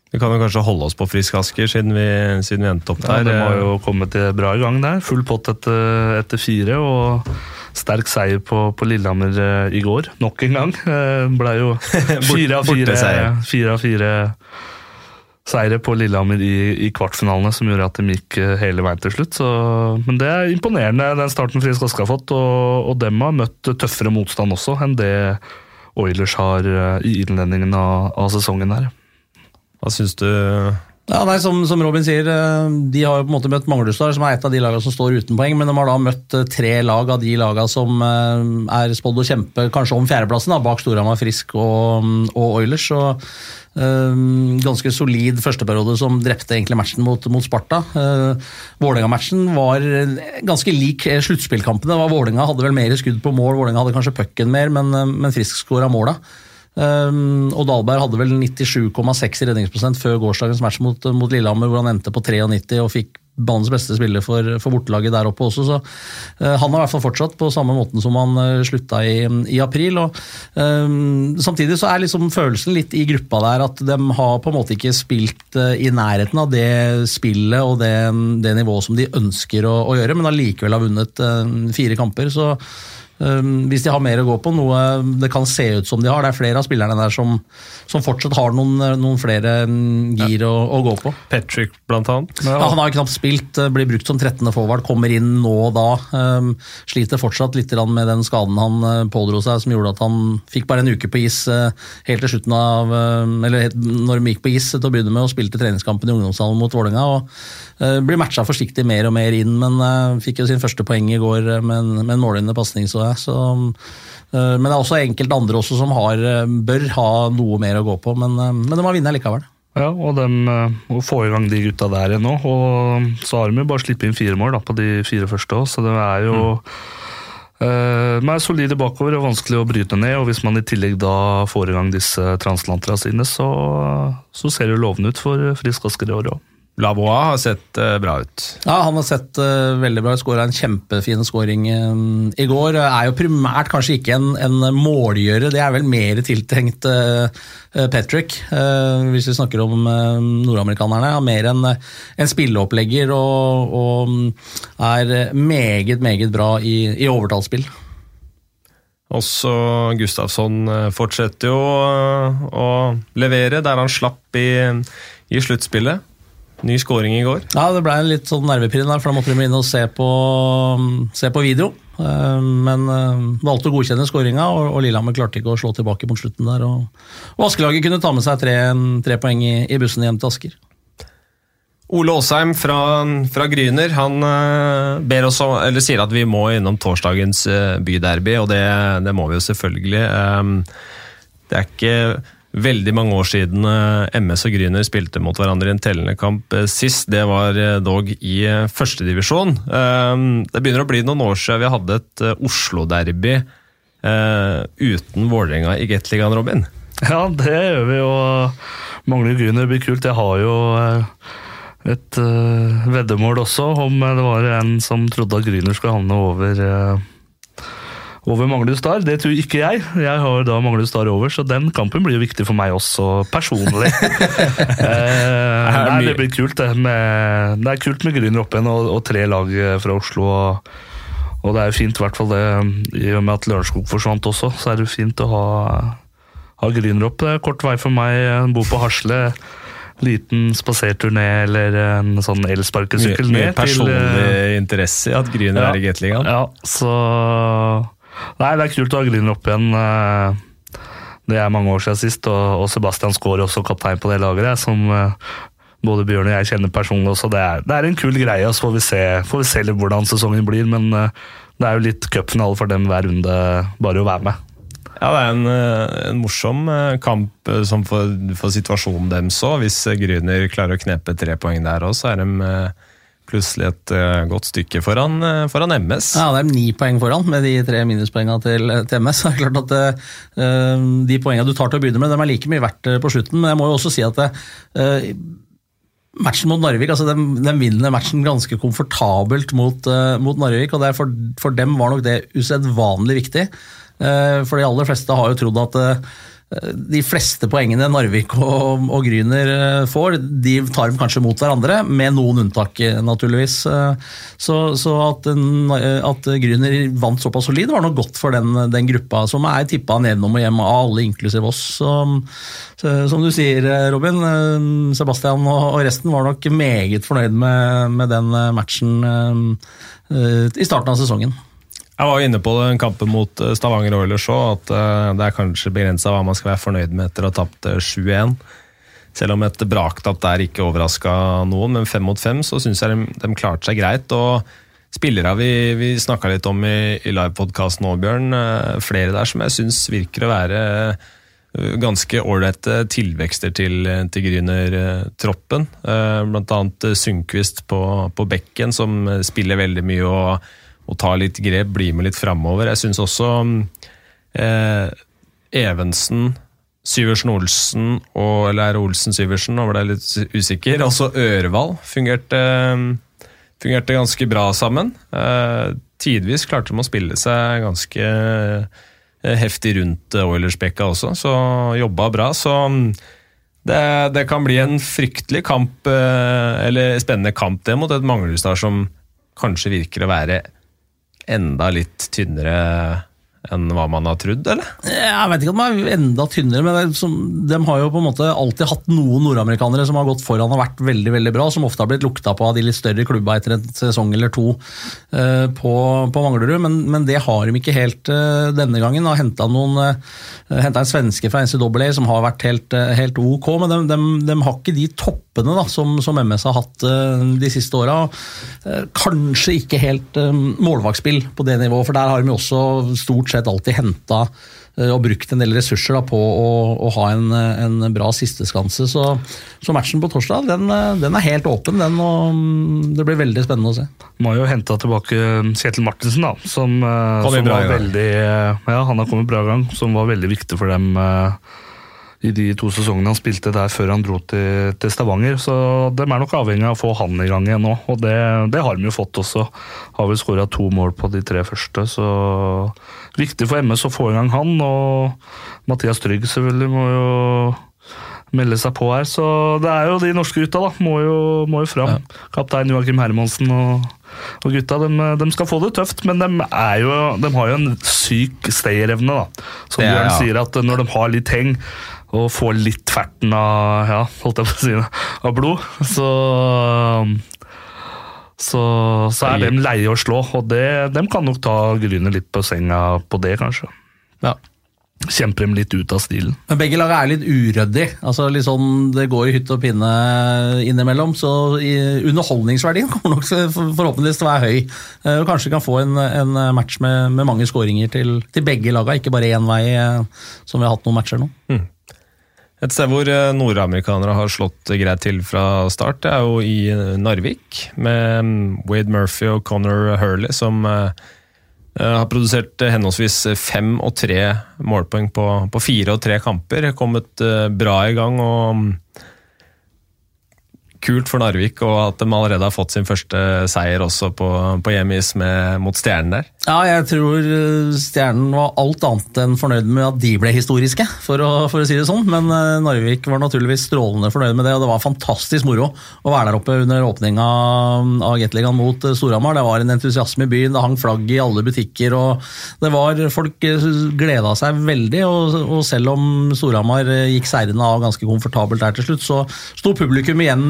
Vi kan jo kanskje holde oss på Frisk Asker, siden vi, siden vi endte opp der. Ja, De har jo kommet bra i gang der. Full pott etter, etter fire. og sterk seier på, på, Lillehammer i går, nok en gang. Ble jo fire av fire, fire, av fire seire på Lillehammer i, i, kvartfinalene som gjorde at de gikk eh, hele veien til slutt. Så, men det er imponerende, den starten Frisk Aske har fått. Og, og dem har møtt tøffere motstand også enn det Oilers har eh, i innledningen av, av sesongen her. Hva syns du? Ja, nei, som, som, Robin sier, eh, de har jo på en måte møtt Manglerudstad, som er et av de lagene som står uten poeng. Men de har da møtt tre lag av de lagene som er spådd å kjempe kanskje om fjerdeplassen, da, bak Storhamar Frisk og, og Oilers. Så um, ganske solid førsteperiode som drepte egentlig matchen mot, mot Sparta. Uh, Vålerenga-matchen var ganske lik eh, sluttspillkampene. Vålerenga hadde vel mer skudd på mål, Vålerenga hadde kanskje pucken mer, men, eh, men Frisk skåra måla. Um, og Dahlberg hadde vel 97,6 i redningsprosent før gårsdagens match mot, mot Lillehammer, hvor han endte på 93 og fikk banens beste spiller for, for bortelaget der oppe også. Så uh, han har i hvert fall fortsatt på samme måten som han uh, slutta i, i, april. og um, Samtidig så er liksom følelsen litt i gruppa der at de har på en måte ikke spilt uh, i nærheten av det spillet og det, det nivået som de ønsker å, å gjøre, men allikevel har vunnet fire kamper. så hvis de har mer å gå på, noe det kan se ut som de har. Det er flere av spillerne der som, som fortsatt har noen, noen flere mm, gir ja. å, å, gå på. Patrick, blant annet. Ja. Han har jo knapt spilt, eh, blir brukt som 13. forward, kommer inn nå og da. Um, sliter fortsatt litt med den skaden han uh, pådro seg, som gjorde at han fikk bare en uke på is uh, helt til slutten av Eller når de gikk på is til å begynne med, og spilte treningskampen i ungdomshallen mot Vålerenga. og blir matcha forsiktig mer og mer inn, men fikk jo sin første poeng i går med en, med en målgivende pasning. Så så, eh, men det er også enkelte andre også som har, eh, bør ha noe mer å gå på, men, eh, men de har vunnet likevel. Ja, og de må få i gang de gutta der igjen nå. Og så har de jo bare sluppet inn fire mål da, på de fire første òg, så det er jo mm. Uh, er solide bakover og vanskelig å bryte ned. og Hvis man i tillegg da får i gang disse translanterne sine, så, så ser det lovende ut for Frisk Asker i år òg. Lavois har sett uh, bra ut. Ja, han har sett uh, veldig bra ut. Skåra en kjempefin skåring um, i går. Er jo primært kanskje ikke en, en målgjører, det er vel mer tiltenkt Patrick, hvis vi snakker om nordamerikanerne. Er mer en, en spilleopplegger og, og, er meget, meget bra i, i overtallsspill. Også Gustavsson fortsetter jo å levere der han slapp i, i sluttspillet. Ny skåring i går. Ja, det ble en litt sånn nervepirrende for da måtte de inn og se på, se på video. Eh, men eh, valgte å godkjenne skåringa, og Lillehammer klarte ikke å slå tilbake mot slutten der. Og, Askelaget kunne ta med seg tre, tre poeng i, i, bussen hjem til Asker. Ole Aasheim fra, fra Gryner han ber oss eller sier at vi må innom torsdagens byderby, og det, det, må vi jo selvfølgelig. Det er ikke veldig mange år siden eh, MS og Gryner spilte mot hverandre i en tellende kamp eh, sist. Det var eh, dog i førstedivisjon. Det begynner å bli noen år siden vi hadde et Oslo-derby uten Vålerenga i Gateligaen, Robin. Ja, det gjør vi jo. Mangler Gryner blir kult. Jeg har jo et veddemål også om det var en som trodde at Gryner skulle havne over over Manglerud Star. Det tror ikke jeg. Jeg har da Manglerud Star over, så den kampen blir jo viktig for meg også personlig. eh, nei, det blir kult, det. Med, det er kult med Grüner opp igjen og, og tre lag fra Oslo. og og det er jo fint, i hvert fall det, i og med at Lørenskog forsvant også, så er det fint å ha, ha Grüner opp. Det er kort vei for meg. Jeg bor på Hasle. Liten spasertur ned, eller en sånn elsparkesykkel Mye ned. til, personlig eh, interesse i at Grüner Ja. er i Gateligaen. Ja, så Nei, det er kult å ha Grüner opp igjen. eh, Det er mange år siden sist, og, og Sebastian Skaar også kaptein på det laget, som eh, både Bjørn og jeg kjenner personlig også. Det er, det er en kul greie, så får vi se, får vi se litt hvordan sesongen blir. Men eh, det er jo litt cupfinale for dem hver runde, bare å være med. Ja, det er en, en morsom kamp som for, for situasjonen deres òg. Hvis Grüner klarer å knepe tre poeng der òg, så er de plutselig et eh, godt stykke foran, eh, foran MS. Ja, det er ni poeng foran med de tre minuspoengene til, til MS. Det er klart at uh, De poengene du tar til å begynne med, de er like mye verdt eh, på slutten. Men jeg må jo også si at eh, matchen mot Narvik, altså de, de vinner matchen ganske komfortabelt mot, uh, mot Narvik. og for, for dem var nok det usedvanlig viktig. Eh, for de aller fleste har jo trodd at eh, de fleste poengene Narvik og, og Gryner eh, får, de tar dem kanskje mot hverandre, med noen unntak, eh, naturligvis. Eh, Så, så at, at Gryner vant såpass solid, var nok godt for den, den gruppa, som er tippa nedenom og hjem av alle, inklusiv oss. Så, så, som du sier, Robin, Sebastian og, og resten var nok meget fornøyd med, med den matchen i starten av sesongen. Jeg var jo inne på den kampen mot eh, Stavanger Oilers òg, at eh, det er kanskje begrensa hva man skal være fornøyd med etter å ha tapt eh, 7-1. Selv om et braktap der ikke overraska noen, men fem mot fem så syns jeg de, de klarte seg greit. og Spillere vi, vi snakka litt om i, i livepodkasten nå, Bjørn. eh, Flere der som jeg syns virker å være eh, ganske ålreite tilvekster til, til Grüner-troppen. Bl.a. Eh, Sundquist på, på bekken, som eh, spiller veldig mye og, og ta litt grep, bli med litt framover. Jeg syns også eh, Evensen, Syversen Olsen og Eller er Olsen Syversen? Nå ble jeg litt usikker. Også Ørvald fungerte, fungerte ganske bra sammen. Eh, tidvis klarte de å spille seg ganske eh, heftig rundt Oilers-bekka også, så jobba bra. Så det, det kan bli en fryktelig kamp, eh, eller spennende kamp det, mot et Manglerudstad som kanskje virker å være enda litt tynnere enn hva man har trodd, eller? Jeg vet ikke om de er enda tynnere, men som, de har jo på en måte alltid hatt noen nordamerikanere som har gått foran og vært veldig veldig bra, som ofte har blitt lukta på av de litt større klubba etter en sesong eller to uh, på, på Manglerud, men, men det har de ikke helt uh, denne gangen. Har henta en svenske fra NCAA som har vært helt, eh, helt ok, men de, de, de har ikke de toppene da, som, som MS har hatt eh, de siste åra. Eh, kanskje ikke helt eh, målvaktspill på det nivået, for der har de jo også stort sett alltid henta og brukt en del ressurser da, på å, å ha en, en bra sisteskanse. Så, så matchen på torsdag den, den er helt åpen, den, og mm, det blir veldig spennende å se. Må jo hente tilbake Kjetil Martinsen, da, som, eh, som var veldig eh, Ja, han har kommet bra i gang, som var veldig viktig for dem eh, i de to sesongene han spilte der før han dro til, til Stavanger. Så de er nok avhengig av å få han i gang igjen nå, og det, det har de jo fått også. Har vel skåra to mål på de tre første, så viktig for MS å få i gang han. Og Mathias Trygg selvfølgelig må jo melde seg på her. Så det er jo de norske gutta, da. Må jo, må jo fram. Kaptein Joakim Hermansen og, og gutta. De, de skal få det tøft, men de, er jo, de har jo en syk stayerevne. Som Bjørn ja. sier, at når de har litt heng og får litt ferten av ja, holdt jeg på å si av blod, så så, så er de leie å slå, og det, de kan nok ta Gryner litt på senga på det, kanskje. Ja. Kjemper dem litt ut av stilen. Men begge lag er litt uryddig. Altså, litt sånn, det går i hytt og pinne innimellom, så i, underholdningsverdien kommer nok forhåpentligvis til å være høy. Eh, Og kanskje kan få en, en match med, med mange skåringer til, til begge laga, ikke bare én vei, eh, som vi har hatt noen matcher nå. Et sted hvor eh, nordamerikanere har slått greit til fra start, det er jo i eh, Narvik. Med mm, Wade Murphy og Connor Hurley, som eh, har produsert henholdsvis fem og tre målpoeng på, på fire og tre kamper. Kommet bra i gang og mm, kult for Narvik og at de allerede har fått sin første seier også på, på hjemmeis mot Stjernen der. Ja, jeg tror eh, Stjernen var alt annet enn fornøyd med at de ble historiske, for å, for å si det sånn. Men eh, Narvik var naturligvis strålende fornøyd med det, og det var fantastisk moro å være der oppe under åpninga av Gateligaen mot eh, Storhamar. Det var en entusiasme i byen, det hang flagg i alle butikker, og det var Folk gleda seg veldig, og, og selv om Storhamar gikk seirende av ganske komfortabelt der til slutt, så sto publikum igjen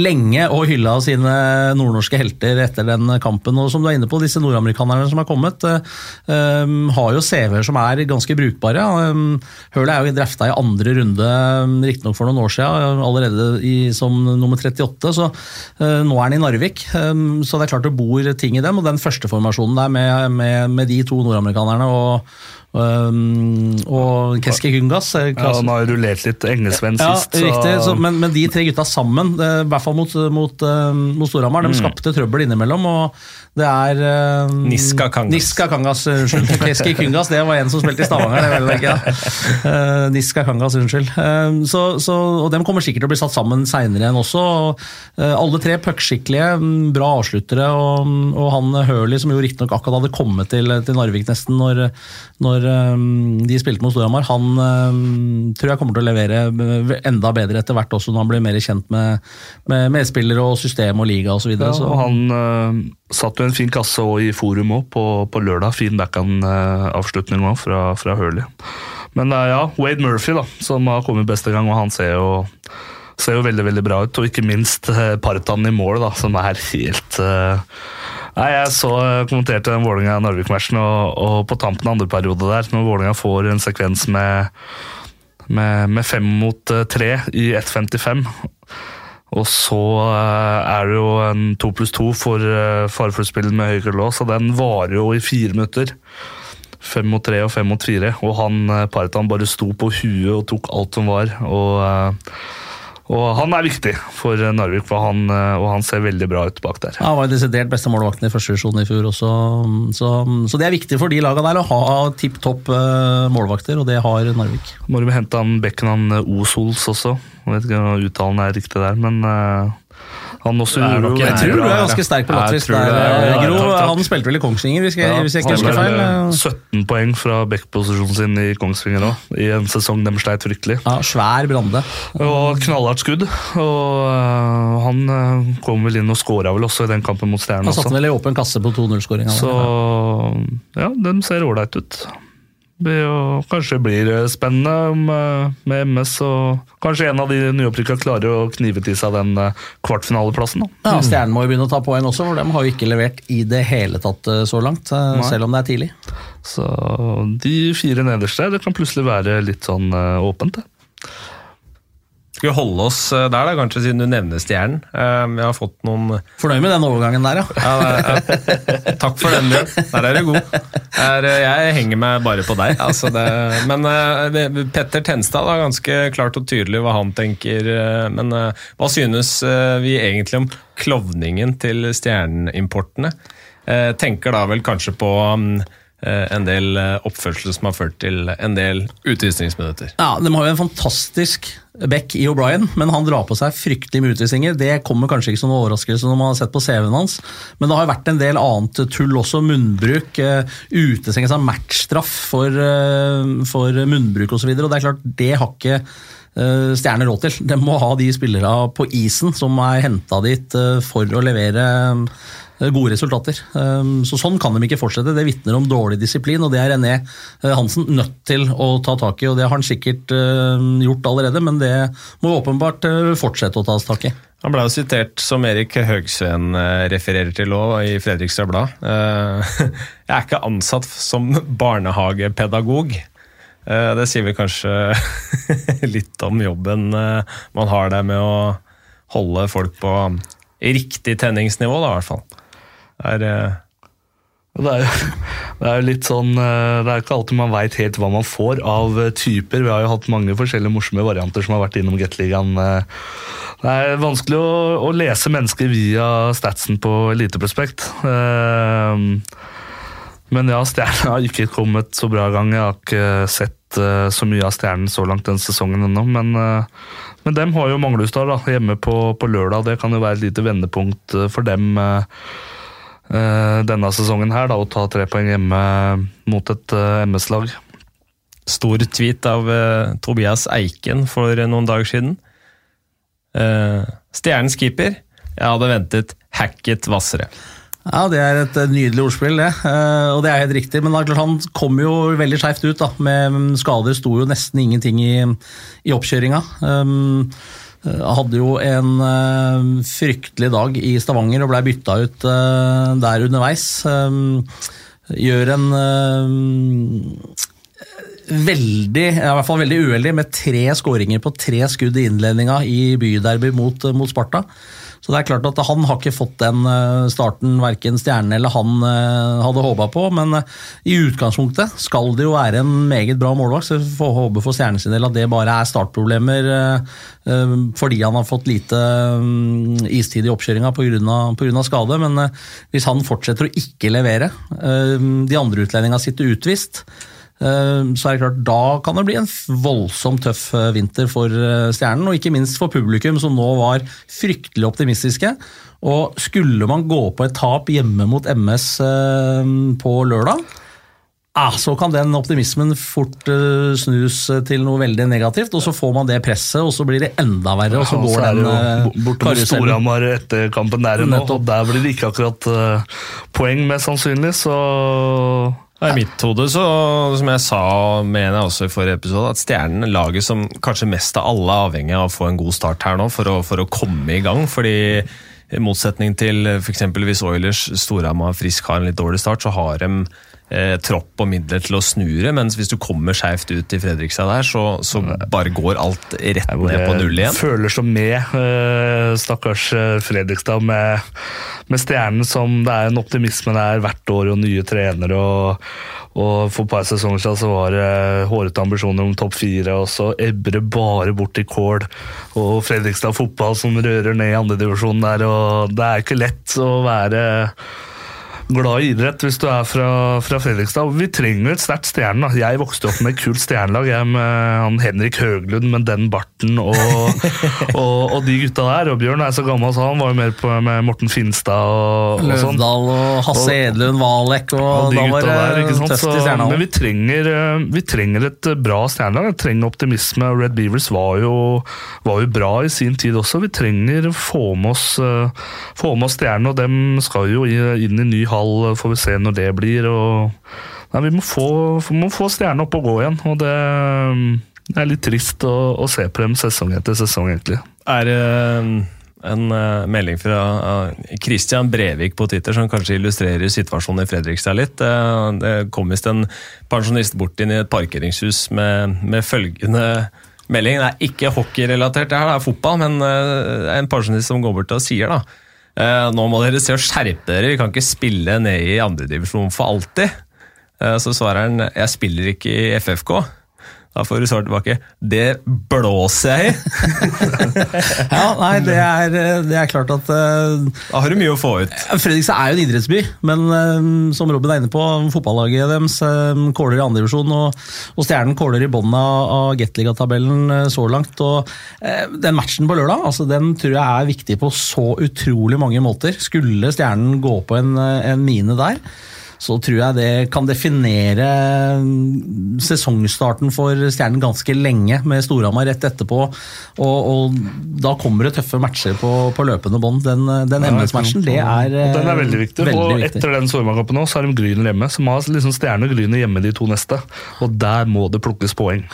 lenge og hylla sine nordnorske helter etter den kampen. Og som du er inne på, disse nordamerikanerne som har kommet, eh, eh, har jo CV-er som er ganske brukbare. Um, Hurley er jo drafta i andre runde, riktignok for noen år siden, allerede i, som nummer 38, så eh, nå er han i Narvik. Så det er klart det bor ting i dem, og den første formasjonen der med, med, med de to nordamerikanerne og Um, og Keski Kungas eh, Ja, han har rullert litt engelskvenn ja, sist. så- riktig. Så, men, men de tre gutta sammen, eh, i hvert fall mot, mot, eh, mot Storhamar, Mm. de skapte trøbbel innimellom. og det er eh, Niska Kangas. Niska Kangas, unnskyld. Keski Kungas, det var en som spilte i Stavanger. det ikke, ja. Uh, Niska Kangas, unnskyld. Eh, så, så, og dem kommer sikkert til å bli satt sammen seinere igjen også. og, uh, alle tre puckskikkelige, mm, bra avsluttere. Og, og han Hurley, som jo riktignok akkurat hadde kommet til, til Narvik nesten når, når eh, de spilte mot Storhamar, han eh, tror jeg kommer til å levere enda bedre etter hvert også, når han blir mer kjent med, med medspillere og system og liga osv. Ja, og han uh, satt jo en fin kasse i forum òg, på, på lørdag. Fin backhand-avslutning òg fra, fra Hurley. Men ja, Wade Murphy, da, som har kommet beste gang, og han ser jo, ser jo veldig veldig bra ut. Og ikke minst Partan i mål, da, som er helt uh, Nei, Jeg så uh, kommenterte den Vålerenga-Narvik-matchen, og, og på tampen av andre periode der, når Vålerenga får en sekvens med, med, med fem mot uh, tre i 1.55 og så eh, er det jo en to pluss to for uh, med høyre lås, og den varer jo i fire minutter. Fem mot tre og fem mot fire, og han Partan bare sto på huet og tok alt som var. Og, eh, og han er viktig for eh, Narvik, for han, eh, og han ser veldig bra ut bak der. Ja, Han var jo desidert beste målvakten i første divisjon i fjor også. Så, så det er viktig for de lagene der å ha tipp topp eh, målvakter, og det har Narvik. Må de hente han bekken han Osols også. Jeg vet ikke om uttalen er riktig der, men han også er gjorde nok jo Jeg tror du er ganske sterk på Jeg der, ja, eh, ja, Gro. Han spilte vel i Kongsvinger, hvis jeg, hvis jeg ikke han husker feil. ble 17 poeng fra backposisjonen sin i Kongsvinger òg, i en sesong de sleit fryktelig. Ja, svær Brande. Og knallhardt skudd. Og øh, han øh, kom vel inn og skåra vel også i den kampen mot Stjernen Han satte vel i åpen kasse på 2-0-skåringa. Så ja, den ser ålreite ut. Jo, kanskje blir spennende øh, med MS, og kanskje en av de nyopprykka klarer å knive til seg den øh, kvartfinaleplassen. da. Ja, Stjernen må jo begynne å ta poeng også, for de har jo ikke levert i det hele tatt eh, så langt. eh, Nei. Selv om det er tidlig. Så de fire nederste, det kan plutselig være litt sånn åpent. det. Skal vi holde oss eh, der, da, kanskje siden du nevner Stjernen? Eh, Vi har fått noen Fornøyd med den overgangen der, ja. ja, er- Takk for den, Bjørn. Der er du god. Der, eh, jeg henger meg bare på deg. Altså det, men eh, Petter Tenstad er ganske klart og tydelig hva han tenker. eh, Men eh, hva synes eh, vi egentlig om klovningen til stjerneimportene? Eh, Tenker da vel kanskje på mm, eh, en del eh, oppførsel som har ført til en del utvisningsminutter. Ja, De har jo en fantastisk back i O'Brien, men han drar på seg fryktelig med utvisninger. Det kommer kanskje ikke som noen overraskelse når man har sett på CV-en hans, men det har vært en del annet tull også. Munnbruk, uh, utestengelse av matchstraff for, eh, for munnbruk osv. Det er klart, det har ikke eh, Stjerner råd til. De må ha de spillere på isen som er henta dit eh, for å levere eh, gode resultater. Um, Så Sånn kan de ikke fortsette. Det vitner om dårlig disiplin, og det er René eh, Hansen nødt til å ta tak i. og Det har han sikkert eh, gjort allerede, men det må åpenbart eh, fortsette å tas tak i. Han ble jo sitert, som Erik Høgsveen eh, refererer til òg, i Fredrikstad Blad. Eh, Jeg er ikke ansatt som barnehagepedagog. Eh, Det sier vel kanskje litt om jobben eh, man har der med å holde folk på riktig tenningsnivå, da, i hvert fall. Det er, eh, Det er, Det er litt sånn, eh, det er ikke alltid man veit helt hva man får av eh, typer. Vi har jo hatt mange forskjellige morsomme varianter som har vært innom Gateligaen. Det er vanskelig å, å lese mennesker via statsen på Eliteprospekt. Men ja, Stjernen har ikke kommet så bra gang. Jeg har ikke sett så mye av Stjernen så langt den sesongen ennå. Men, men dem har jo Manglestad hjemme på, på lørdag. Det kan jo være et lite vendepunkt for dem denne sesongen her, da, å ta tre poeng hjemme mot et eh, MS-lag. Stor tweet av eh, Tobias Eiken for eh, noen dager siden. Eh, Stjernens keeper. Jeg hadde ventet hacket hvassere. Ja, det er et eh, nydelig ordspill, det. Eh, og det er helt riktig. Men han kom jo veldig skeivt ut, da. Med skader sto jo nesten ingenting i, i oppkjøringa. Eh, hadde jo en eh, fryktelig dag i Stavanger og blei bytta ut eh, der underveis. Gjør en veldig, i hvert fall veldig uheldig med tre skåringer på tre skudd i innledninga i byderby mot, mot Sparta. Så det er klart at Han har ikke fått den eh, starten verken Stjernen eller han eh, hadde håpa på, men eh, i utgangspunktet skal det jo være en meget bra målvakt. Så vi får håpe for Stjernen sin del at det bare er startproblemer fordi han har fått lite mm, istid i oppkjøringa pga. skade. Men hvis han fortsetter å ikke levere, de andre utlendingene sitter utvist, så er det klart, Da kan det bli en voldsomt tøff eh, vinter for eh, Stjernen, og ikke minst for publikum, som nå var fryktelig optimistiske. Og Skulle man gå på et tap hjemme mot MS på lørdag, så kan den optimismen fort snus til noe veldig negativt, og så får man det presset, og så blir det enda verre. og så Ja, går er det den jo eh, bo- borte mot karusellen. Storhamar etter kampen der nå, og der blir det ikke akkurat eh, poeng, mest sannsynlig, så I mitt hode, så, som jeg sa mener jeg også i forrige episode, at Stjernen er laget som kanskje mest av alle er avhengig av å få en god start her nå for å, for å komme i gang. fordi i motsetning til f.eks. hvis Oilers Storhamar Frisk har en litt dårlig start, så har de eh, tropp og midler til å snure, mens hvis du kommer skeivt ut i Fredrikstad der, så, så bare går alt rett ned på null igjen. føler så med eh, stakkars eh, Fredrikstad med, med stjernen som det er en optimisme der hvert år og nye trenere. og, og For et par sesonger siden så var det hårete ambisjoner om topp fire, og så ebber det bare bort i kål. Og Fredrikstad fotball som rører ned i andredivisjonen der, og det er ikke lett å være glad i idrett hvis du er fra, fra Fredrikstad. Vi trenger et sterkt stjerne. Jeg vokste opp med et kult stjernelag. Jeg med Henrik Høglund med den barten og, og, og de gutta der. Og Bjørn er så gammel, så han var jo mer på med Morten Finstad og, og sånn. Løvdahl og Hasse Edlund, Valek og, Og de da var det tøft Så, i Stjernehallen. men vi trenger, eh, vi trenger et eh, bra stjernelag. Vi trenger optimisme. Red Beavers var jo, var jo bra i sin tid også. Vi trenger å få med oss, eh, få med oss stjernene, og dem skal jo inn i ny hall, får vi se når det blir. og Nei, vi må få, må få stjernene opp og gå igjen, og det, det er litt trist å, å se på dem sesong etter sesong, egentlig. er det en eh, melding fra eh, Christian Brevik på Twitter som kanskje illustrerer situasjonen i Fredrikstad litt. Eh, det kom visst en pensjonist bort inn i et parkeringshus med, med følgende melding. Det er ikke hockeyrelatert, det her er fotball, men det er en pensjonist som går bort og sier da nå må dere se å skjerpe dere, vi kan ikke spille ned i andredivisjon for alltid. Så svarer han jeg spiller ikke i FFK. Da får du svar tilbake det blåser jeg i. Ja, nei, det er, det er klart at uh, Da har du mye å få ut. Fredrikstad er jo en idrettsby, men uh, som Robin er inne på, fotballaget deres uh, kåler i andredivisjon, og, og Stjernen kåler i bunnen av, av Gateliga-tabellen eh, så langt. og Den matchen på lørdag altså, den tror jeg er viktig på så utrolig mange måter. Skulle Stjernen gå på en, en mine der, så tror jeg det kan definere mm, sesongstarten for Stjernen ganske lenge, med Storhamar rett etterpå. Og, og da kommer det tøffe matcher på, på løpende bånd. Den, den MS-matchen, det er Og den er veldig viktig. veldig og viktig. etter den Storhamar-kampen så har de Gryner hjemme, som har liksom Stjerne og Gryner hjemme de to neste. Og der må det plukkes poeng.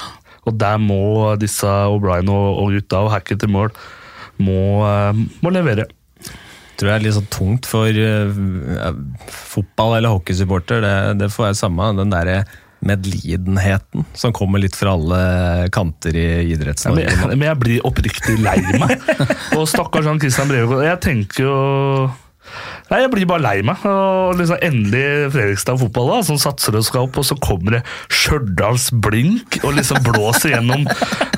Og der må disse O'Brien og, og gutta og Hackett til mål må, eh, må levere. Tror jeg er litt sånn tungt for uh, fotball- eller hockeysupporter. Det, det får jeg samme, den derre medlidenheten som kommer litt fra alle kanter i Ja, men, Idretts-Norge. men jeg blir oppriktig lei meg. Og stakkars han Christian Brevik. Jeg tenker jo Nei, Jeg blir bare lei meg. Og liksom Endelig Fredrikstad fotball, da, som satser og skal opp, og så kommer det Stjørdals blink og liksom blåser gjennom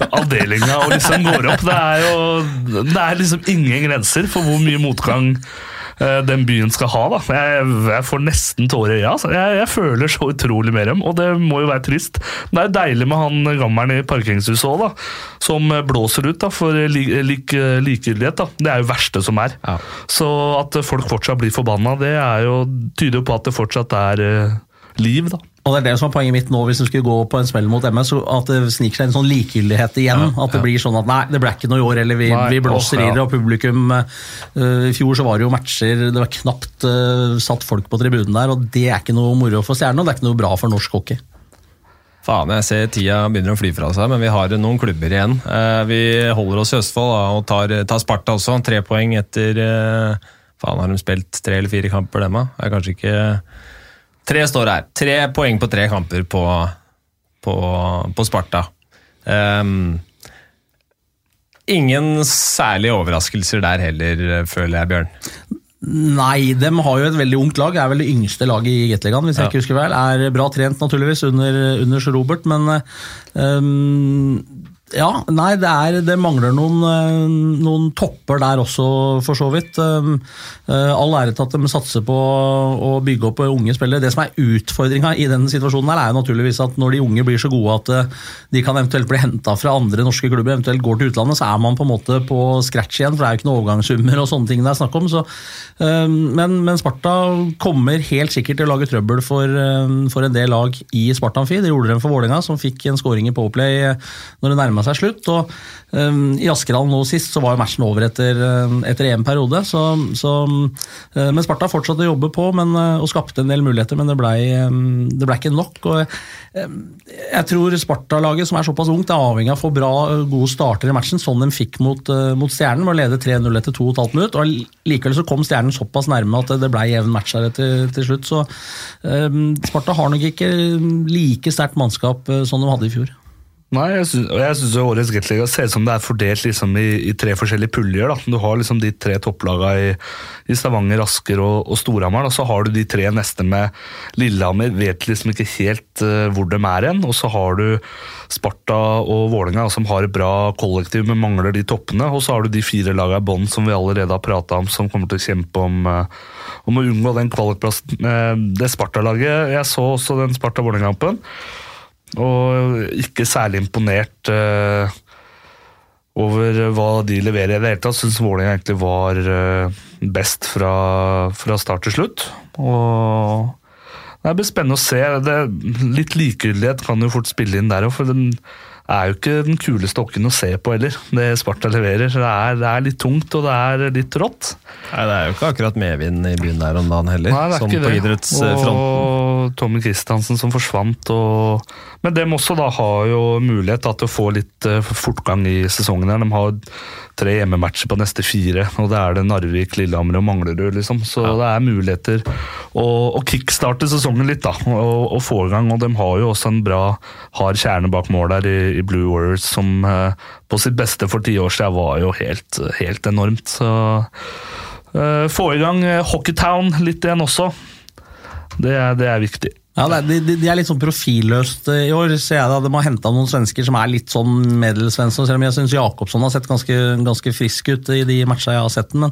avdelinga og liksom går opp. Det er jo det er liksom ingen grenser for hvor mye motgang den byen skal ha. da. Jeg, jeg får nesten tårer i øya. altså. Jeg, jeg føler så utrolig med dem, og det må jo være trist. Men det er deilig med han gammelen i parkeringshuset òg. Som blåser ut da, for lik, likegyldighet. da. Det er jo verste som er. Ja. Så at folk fortsatt blir forbanna, det er jo, tyder jo på at det fortsatt er eh, liv, da. Og det er det som er poenget mitt nå, hvis vi skulle gå på en smell mot MS, at det sniker seg en sånn likegyldighet igjen. at det blir sånn at nei, det ble ikke noe i år, eller vi, Nei, vi blåser ja. i det, og publikum uh, I fjor så var det jo matcher, det var knapt uh, satt folk på tribunen der, og det er ikke noe moro for stjernene, og det er ikke noe bra for norsk hockey. Faen, jeg ser tida begynner å fly fra seg, men vi har noen klubber igjen. Eh, Vi holder oss i Østfold da, og tar, tar Sparta også. Tre poeng etter Faen, har de spilt tre eller fire kamper, dem da? Er kanskje ikke Tre står her. Tre poeng på tre kamper på, på, på Sparta. Um, ingen særlige overraskelser der heller, føler jeg, Bjørn. Nei, de har jo et veldig ungt lag. Er vel det yngste laget i Gateligaen, hvis jeg Ja. ikke husker vel. Er bra trent, naturligvis, under, under Robert, men ehm, ja, nei, det, er, det mangler noen, eh, noen topper der også, for så vidt. Um, eh, all ære til at de satser på å bygge opp unge spillere. Det som er utfordringa i den situasjonen, her er jo naturligvis at når de unge blir så gode at eh, de kan eventuelt bli henta fra andre norske klubber, eventuelt går til utlandet, så er man på en måte på scratch igjen, for det er jo ikke noen overgangssummer og sånne ting det er snakk om. Så, um, men, men Sparta kommer helt sikkert til å lage trøbbel for, um, for en del lag i Spartanfi. Det gjorde de for Vålerenga, som fikk en skåring i Powerplay eh, når det nærma seg slutt. og um, I Askerhallen nå sist så var jo matchen over etter, um, etter en periode. Så, så, uh, men Sparta fortsatte å jobbe på men, uh, og skapte en del muligheter, men det blei um, ble ikke nok. og Jeg tror Sparta-laget, som er såpass ungt, er avhengig av å få bra, uh, gode starter i matchen, sånn de fikk mot, mot Stjernen, med å lede 3-0 etter 2,5 minutt. og Likevel så kom Stjernen såpass nærme at det blei jevn match her til, til slutt. så um, Sparta har nok ikke like sterkt mannskap som de hadde i fjor. Nei, jeg syns, jeg synes jo årets Gateliga ser ut som det er fordelt liksom i, i tre forskjellige puljer. da. Du har liksom de tre topplagene i, i Stavanger, Asker og, og Storhamar. Og så har du de tre neste med Lillehammer, vet liksom ikke helt uh, hvor de er hen. Og så har du Sparta og Vålerenga som har et bra kollektiv, men mangler de toppene. Og så har du de fire lagene i bånn som vi allerede har prata om, som kommer til å kjempe om, uh, om å unngå den kvalikplassen. Uh, Det Sparta-laget Jeg så også den Sparta-Vålerenga-kampen. Og ikke særlig imponert uh, over hva de leverer i det hele tatt. Syns Vålerenga egentlig var uh, best fra, fra start til slutt. Og det blir spennende å se. Det, litt likegyldighet kan jo fort spille inn der òg, for den er jo ikke den kuleste åkken å se på heller, det Sparta leverer. Det er, det er litt tungt, og det er litt rått. Nei, Det er jo ikke akkurat medvind i byen der om dagen heller, Nei, det er sånn ikke på det. idrettsfronten. Og Tommy Kristiansen som forsvant. Og... Men dem også da har jo mulighet da, til å få litt eh, fortgang i sesongen. her. De har tre hjemmematcher på neste fire, og det er det Narvik, Lillehammer og Manglerud. liksom. Så det er muligheter å, å kickstarte sesongen litt da, og, og få i gang. Og de har jo også en bra hard kjerne bak mål der i, i Blue Warriors, som eh, på sitt beste for ti år siden var jo helt, helt enormt. Så eh, få i gang eh, Hockeytown litt igjen også. Det det er viktig. Ja, det de, de- de er litt sånn profilløst i år, ser jeg da. De har henta noen svensker som er litt sånn middelsvenske, selv om jeg syns Jakobsson har sett ganske, ganske frisk ut i de matcha jeg har sett den.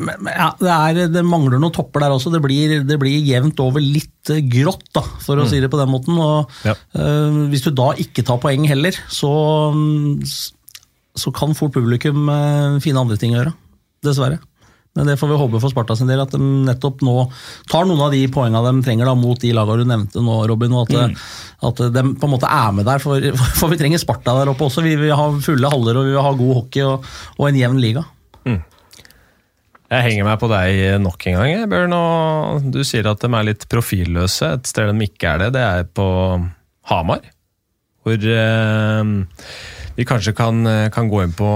Men, men, ja, det, er, det mangler noen topper der også. Det blir, det blir jevnt over litt eh, grått, da, for å si det på den måten. Og, Ja. eh, hvis du da ikke tar poeng heller, så, mm, så kan fort publikum eh, finne andre ting å gjøre. Dessverre. Men det får vi håpe for Sparta sin del, at de nettopp nå tar noen av de poengene de trenger da, mot de lagene du nevnte nå, Robin. og at, at de på en måte er med der, for, for vi trenger Sparta der oppe også. Vi vil ha fulle haller og vi vil ha god hockey og, og en jevn liga. Jeg henger meg på deg nok en gang, Bjørn. Og du sier at de er litt profilløse. Et sted de ikke er det, det er på Hamar. Hvor eh, vi kanskje kan, kan gå inn på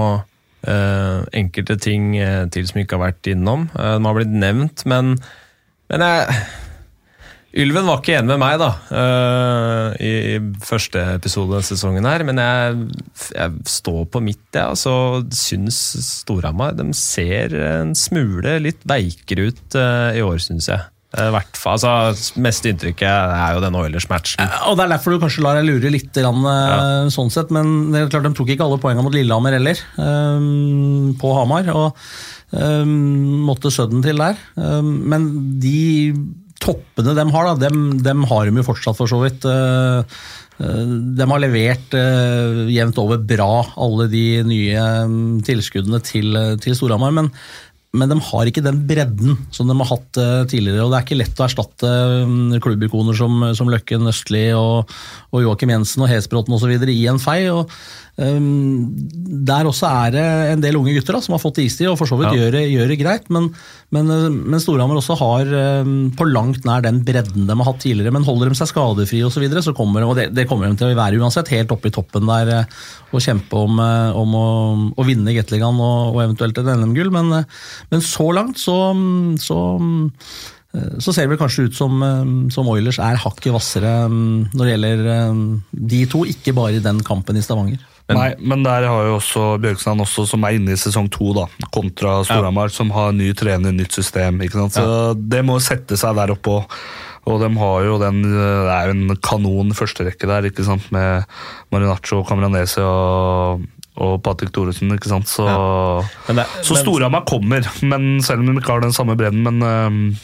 enkelte ting eh, til som ikke har vært innom. Eh, de har blitt nevnt, men, men jeg, Ylven var ikke enig med meg da, i, i, første episode av sesongen her, men jeg, jeg står på mitt, jeg. Altså, syns Storhamar ser en smule litt veikere ut i år, syns jeg. Uh, hvert fall, altså, Meste inntrykket er jo den Oilers-matchen. Og Det er derfor du kanskje lar deg lure litt, grann, ja. sånn sett, men det er klart de tok ikke alle poengene mot Lillehammer heller, på Hamar. og måtte Sudden til der. men de toppene de har, da, dem, dem har de jo fortsatt, for så vidt. Eh, eh, de har levert uh, jevnt over bra, alle de nye um, tilskuddene til, til Storhamar. Men, men, de har ikke den bredden som de har hatt uh, tidligere. og Det er ikke lett å erstatte um, klubbikoner som, som Løkken Østli og, og Joakim Jensen og Hesbråten osv. i en fei. og Um, der også er det en del unge gutter da, som har fått istid og for så vidt ja. gjør, det, gjør, det greit. Men, men, eh, men Storhamar også har um, på langt nær den bredden de har hatt tidligere. Men holder de seg skadefrie osv., så, videre, så kommer de, og det, det, kommer de til å være uansett, helt oppe i toppen der uh, og kjempe om, uh, om å, å, vinne Gateligaen og, og, eventuelt et NM-gull. Men, men, så langt så, så så ser det vel kanskje ut som, som Oilers er hakket hvassere når det gjelder de to, ikke bare i den kampen i Stavanger. Men, Nei, men der har jo også Bjørkstrand også, som er inne i sesong to, da, kontra Storhamar, ja. som har ny trener, nytt system. ikke sant? Så ja. Det må sette seg der oppe òg. Og de har jo den, det er jo en kanon førsterekke der, ikke sant, med Marinaccio, Cameranese og, og Patrick Thoresen. ikke sant? Så, ja. så Storhamar kommer, men selv om de ikke har den samme bredden. Men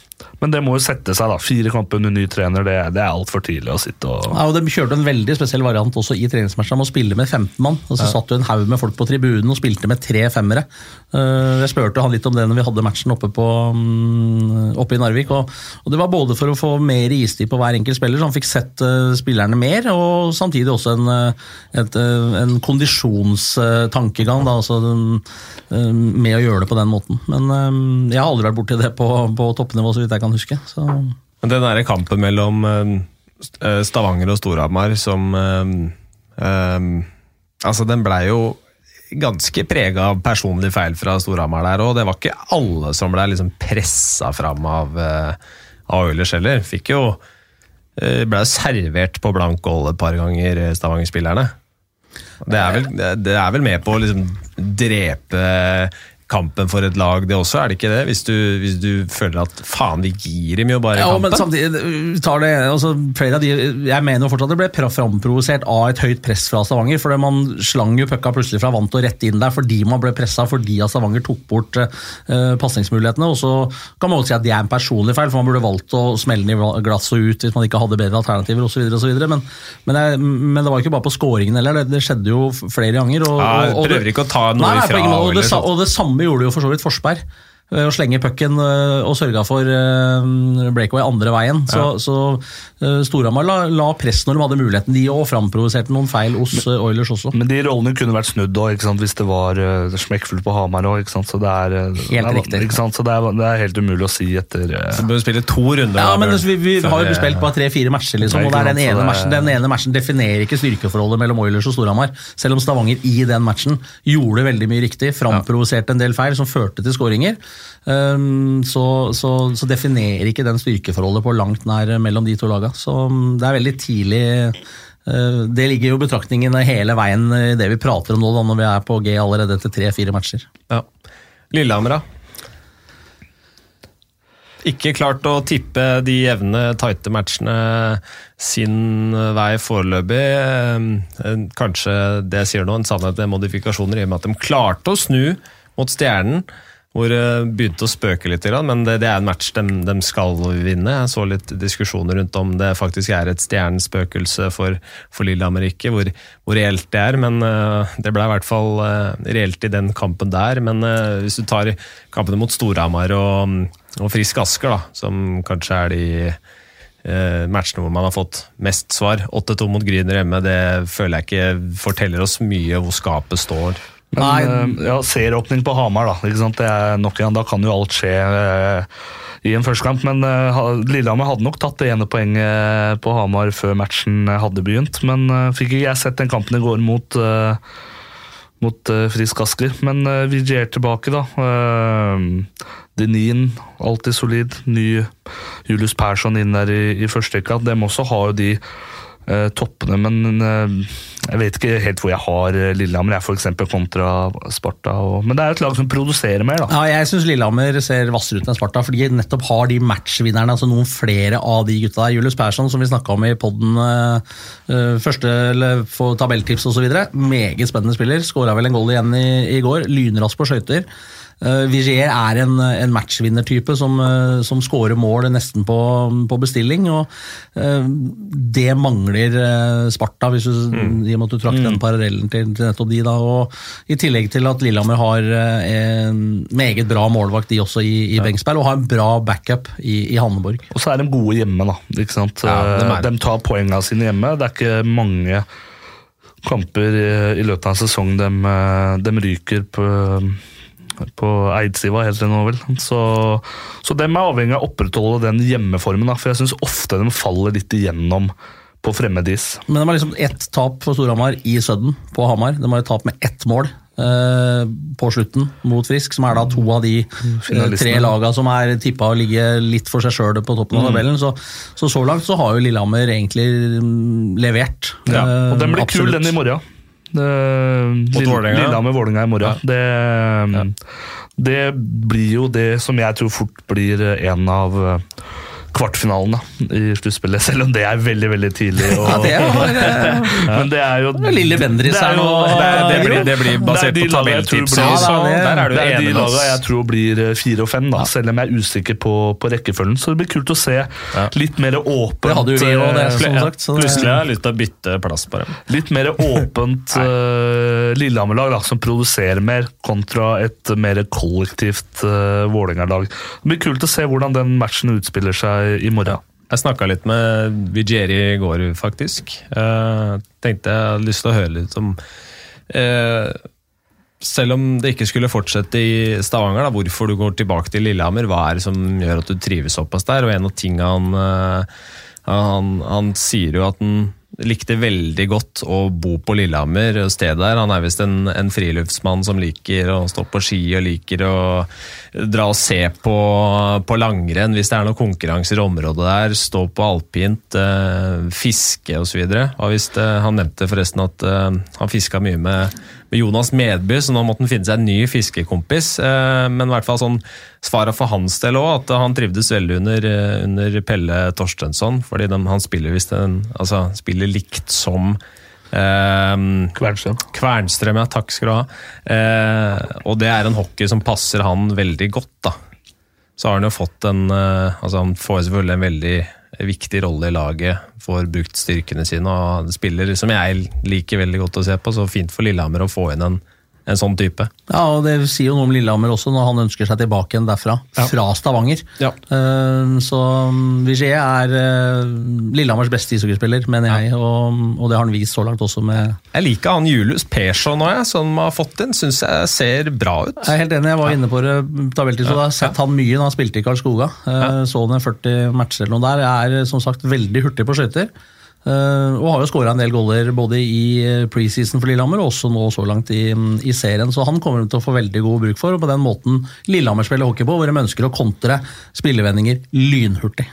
men det må jo sette seg, da. Fire kamper under ny trener, det, det er altfor tidlig å sitte og Ja, og De kjørte en veldig spesiell variant også i treningsmatchen om å spille med 15 mann. Og så ja. satt jo en haug med folk på tribunen og spilte med tre femmere. Eh, jeg spurte han litt om det når vi hadde matchen oppe, på, mm, oppe i Narvik. Og, og, Det var både for å få mer istid på hver enkelt spiller, så han fikk sett uh, spillerne mer, og samtidig også en, eh, et, en kondisjonstankegang, da, altså, med å gjøre det på den måten. Men jeg har aldri vært borti det på, på toppnivå. så vidt jeg kan huske. Så. Den der kampen mellom uh, Stavanger og Storhamar som um, Altså, den blei jo ganske prega av personlig feil fra Storhamar der, og det var ikke alle som blei liksom pressa fram av, av Oilers heller. Fikk jo Blei servert på blank gold et par ganger, Stavanger-spillerne. Det, det, er vel med på å liksom drepe kampen for et lag, det også, er det ikke det? Hvis du, hvis du føler at faen, vi gir dem jo bare ja, kampen. Men samtidig, tar det, altså, flere av de, Jeg mener jo fortsatt at det ble framprovosert av et høyt press fra Stavanger. for Man slang jo pucka plutselig fra vant og rett inn der fordi man ble pressa fordi Stavanger tok bort uh, pasningsmulighetene. Og så kan man også si at det er en personlig feil, for man burde valgt å smelle den i glasset og ut hvis man ikke hadde bedre alternativer osv. Men, men, men, det var ikke bare på skåringen heller, det, det, skjedde jo flere ganger. Og, ja, prøver ikke å ta noe ifra. Og det, og det samme gjorde jo for så vidt Forsberg å slenge pucken eh, og sørga for eh, breakaway andre veien. Så, ja. så uh, Storhamar la, la, press når de hadde muligheten, de og framprovoserte noen feil hos men, Oilers også. Men de rollene kunne vært snudd òg, hvis det var uh, smekkfullt på Hamar òg. Så, det er, helt det riktig. så det er, det er, helt umulig å si etter uh, Så bør vi spille to runder? Ja, men vi, vi har jo spilt bare tre-fire matcher, liksom, og den ene, matchen, den ene matchen definerer ikke styrkeforholdet mellom Oilers og Storhamar. Selv om Stavanger i den matchen gjorde veldig mye riktig, framprovoserte en del feil som førte til skåringer. Um, så, så, så, definerer ikke den styrkeforholdet på langt nær mellom de to lagene. Så um, det er veldig tidlig. Uh, det ligger jo betraktningen hele veien i det vi prater om nå, da, når vi er på G allerede etter tre-fire matcher. Ja. Lillehammer, da? Ikke klart å tippe de jevne, tighte matchene sin vei foreløpig. Um, kanskje det sier noe, en sannhet med modifikasjoner, i og med at de klarte å snu mot Stjernen hvor det begynte å spøke litt. Men det, er en match de, de, skal vinne. Jeg så litt diskusjoner rundt om det faktisk er et stjernespøkelse for, for Lillehammer ikke, hvor, hvor, reelt det er. Men uh, det ble i hvert fall uh, reelt i den kampen der. Men hvis du tar kampene mot Storhamar og, og Frisk Asker, da, som kanskje er de matchene hvor man har fått mest svar. 8-2 mot Gryner hjemme, det føler jeg ikke forteller oss mye hvor skapet står. Men uh, ja, serieåpning på Hamar, da. Det er nok igjen, Da kan jo alt skje eh, i en førstekamp. Men eh, Lillehammer hadde nok tatt det ene poenget på Hamar før matchen hadde begynt. Men fikk ikke jeg sett den kampen i går mot mot uh, Frisk Asker. Men uh, Vigier tilbake, da. Denin, alltid solid. Ny Julius Persson inn der i, i første rekka. Dem også har jo de eh, toppene, men eh, jeg vet ikke helt hvor jeg har eh, Lillehammer, jeg for eksempel, kontra Sparta. Og, men det er et lag som produserer mer, da. Ja, jeg syns Lillehammer ser hvassere ut enn Sparta, fordi de nettopp har de matchvinnerne. altså Noen flere av de gutta der. Julius Persson, som vi snakka om i poden første eller for tabelltips osv. Meget spennende spiller. Skåra vel en goal igjen i, i går. Lynrask på skøyter. Uh, Vigier er en, en matchvinnertype som, uh, som scorer mål nesten på, på bestilling. og uh, Det mangler Sparta, hvis du, mm. i og med at du trakk mm. den parallellen til, til, nettopp de. da, og I tillegg til at Lillehammer har en meget bra målvakt de også i, i ja. Bengsberg, og har en bra backup i, i Hanneborg. Og så er de gode hjemme, da. ikke sant? Ja, de, de tar poengene sine hjemme. Det er ikke mange kamper i løpet av en sesong de, de ryker på på Eidsiva helt til nå, vel. Så, så dem er avhengig av å opprettholde den hjemmeformen, da, for jeg syns ofte de faller litt igjennom på fremmed is. Men de har liksom ett tap for Storhamar i Sudden på Hamar. De har et tap med ett mål eh, på slutten mot Frisk, som er da to av de eh, tre lagene som er tippa å ligge litt for seg sjøl på toppen av mm. tabellen. Så, så, så langt så har jo Lillehammer egentlig mm, levert. Ja, og Den blir kul, den i morgen. Lillehammer-Vålerenga i morgen. Ja. Det, det, blir jo det som jeg tror fort blir en av kvartfinalen da, i sluttspillet, selv om det er veldig veldig tidlig. Og, ja, det er, ja. Men det er jo det Lille Bendriss her nå. Det, det, blir, det, blir, basert på tabelltips. Ja, der er du det er de lagene jeg tror blir eh, fire og fem, da, selv om jeg er usikker på, på rekkefølgen. Så det blir kult å se litt mer åpent Det hadde jo vi òg, det, som sagt. Plutselig har jeg lyst til å bytte plass på dem. Litt mer åpent uh, Lillehammer-lag som produserer mer, kontra et mer kollektivt uh, Vålerenga-lag. Det blir kult å se hvordan den matchen utspiller seg i morgen. Jeg snakka litt med Vigeri i går, faktisk. Jeg tenkte jeg hadde lyst til å høre litt om eh, Selv om det ikke skulle fortsette i Stavanger, da, hvorfor du går tilbake til Lillehammer. Hva er det som gjør at du trives såpass der? Og en av tingene han, uh, han, han sier jo at han likte veldig godt å bo på Lillehammer, stedet der. Han er visst en, en, friluftsmann som liker å stå på ski og liker å dra og se på, på langrenn hvis det er noen konkurranser i området der. Stå på alpint, eh, fiske osv. Eh, han nevnte forresten at eh, han fiska mye med med Jonas Medby, så nå måtte han finne seg en ny fiskekompis. Eh, men i hvert fall sånn svaret for hans del òg, at han trivdes veldig under, eh, under Pelle Torstensson. fordi de, han spiller visst altså, spiller likt som Eh, Kvernstrøm. Kvernstrøm, ja. Takk skal du ha. Eh, og det er en hockey som passer han veldig godt, da. Så har han jo fått en Altså, han får selvfølgelig en veldig viktig rolle i laget, får brukt styrkene sine og spiller som jeg liker veldig godt å se på. Så fint for Lillehammer å få inn en, en sånn type. Ja, og Det sier jo noe om Lillehammer også, når han ønsker seg tilbake igjen derfra. Ja. Fra Stavanger. Ja. Uh, så Vigé Vigier er uh, Lillehammers beste ishockeyspiller, mener jeg. Og, og, det har han vist så langt også med Jeg liker han Julius Persson nå, jeg, som har fått inn. Syns jeg ser bra ut. Jeg er helt enig, jeg var inne på det tabelltid, så jeg har sett han mye når han spilte i Karlskoga. Uh, så han 40 matcher eller noe der. Jeg er som sagt veldig hurtig på skøyter. Uh, og har jo skåra en del goller både i eh, preseason for Lillehammer og også nå så langt i, i, serien. Så han kommer til å få veldig god bruk for, og på den måten Lillehammer spiller hockey på, hvor de ønsker å kontre spillevendinger lynhurtig.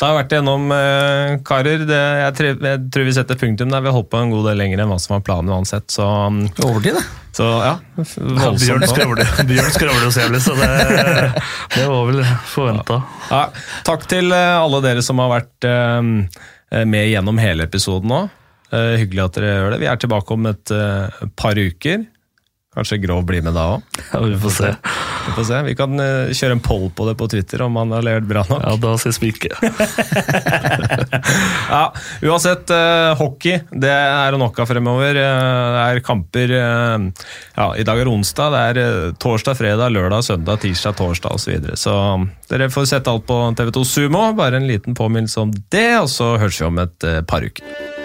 Da har jeg vært igjennom, eh, karer. Det, jeg, tror, jeg, tror vi setter punktum der. Vi har holdt på en god del lenger enn hva som var planen uansett. Så, um, Overtid, det. Så, ja, Bjørn skravler oss jævlig, så det, det, var vel forventa. Ja, takk til eh, alle dere som har vært eh, med gjennom hele episoden nå. Eh, hyggelig at dere gjør det. Vi er tilbake om et uh, par uker. Kanskje Grov blir med da òg? Ja, vi får se. Vi får se. Vi kan uh, kjøre en poll på det på Twitter om han har levert bra nok. Ja, da ses vi ikke. ja, uansett, uh, hockey det er nok av fremover. Uh, det er kamper ja, I dag er onsdag. Det er torsdag, fredag, lørdag, søndag, tirsdag, torsdag osv. Så, videre. så dere får sett alt på TV2 Sumo. Bare en liten påminnelse om det, og så høres vi om et par uker.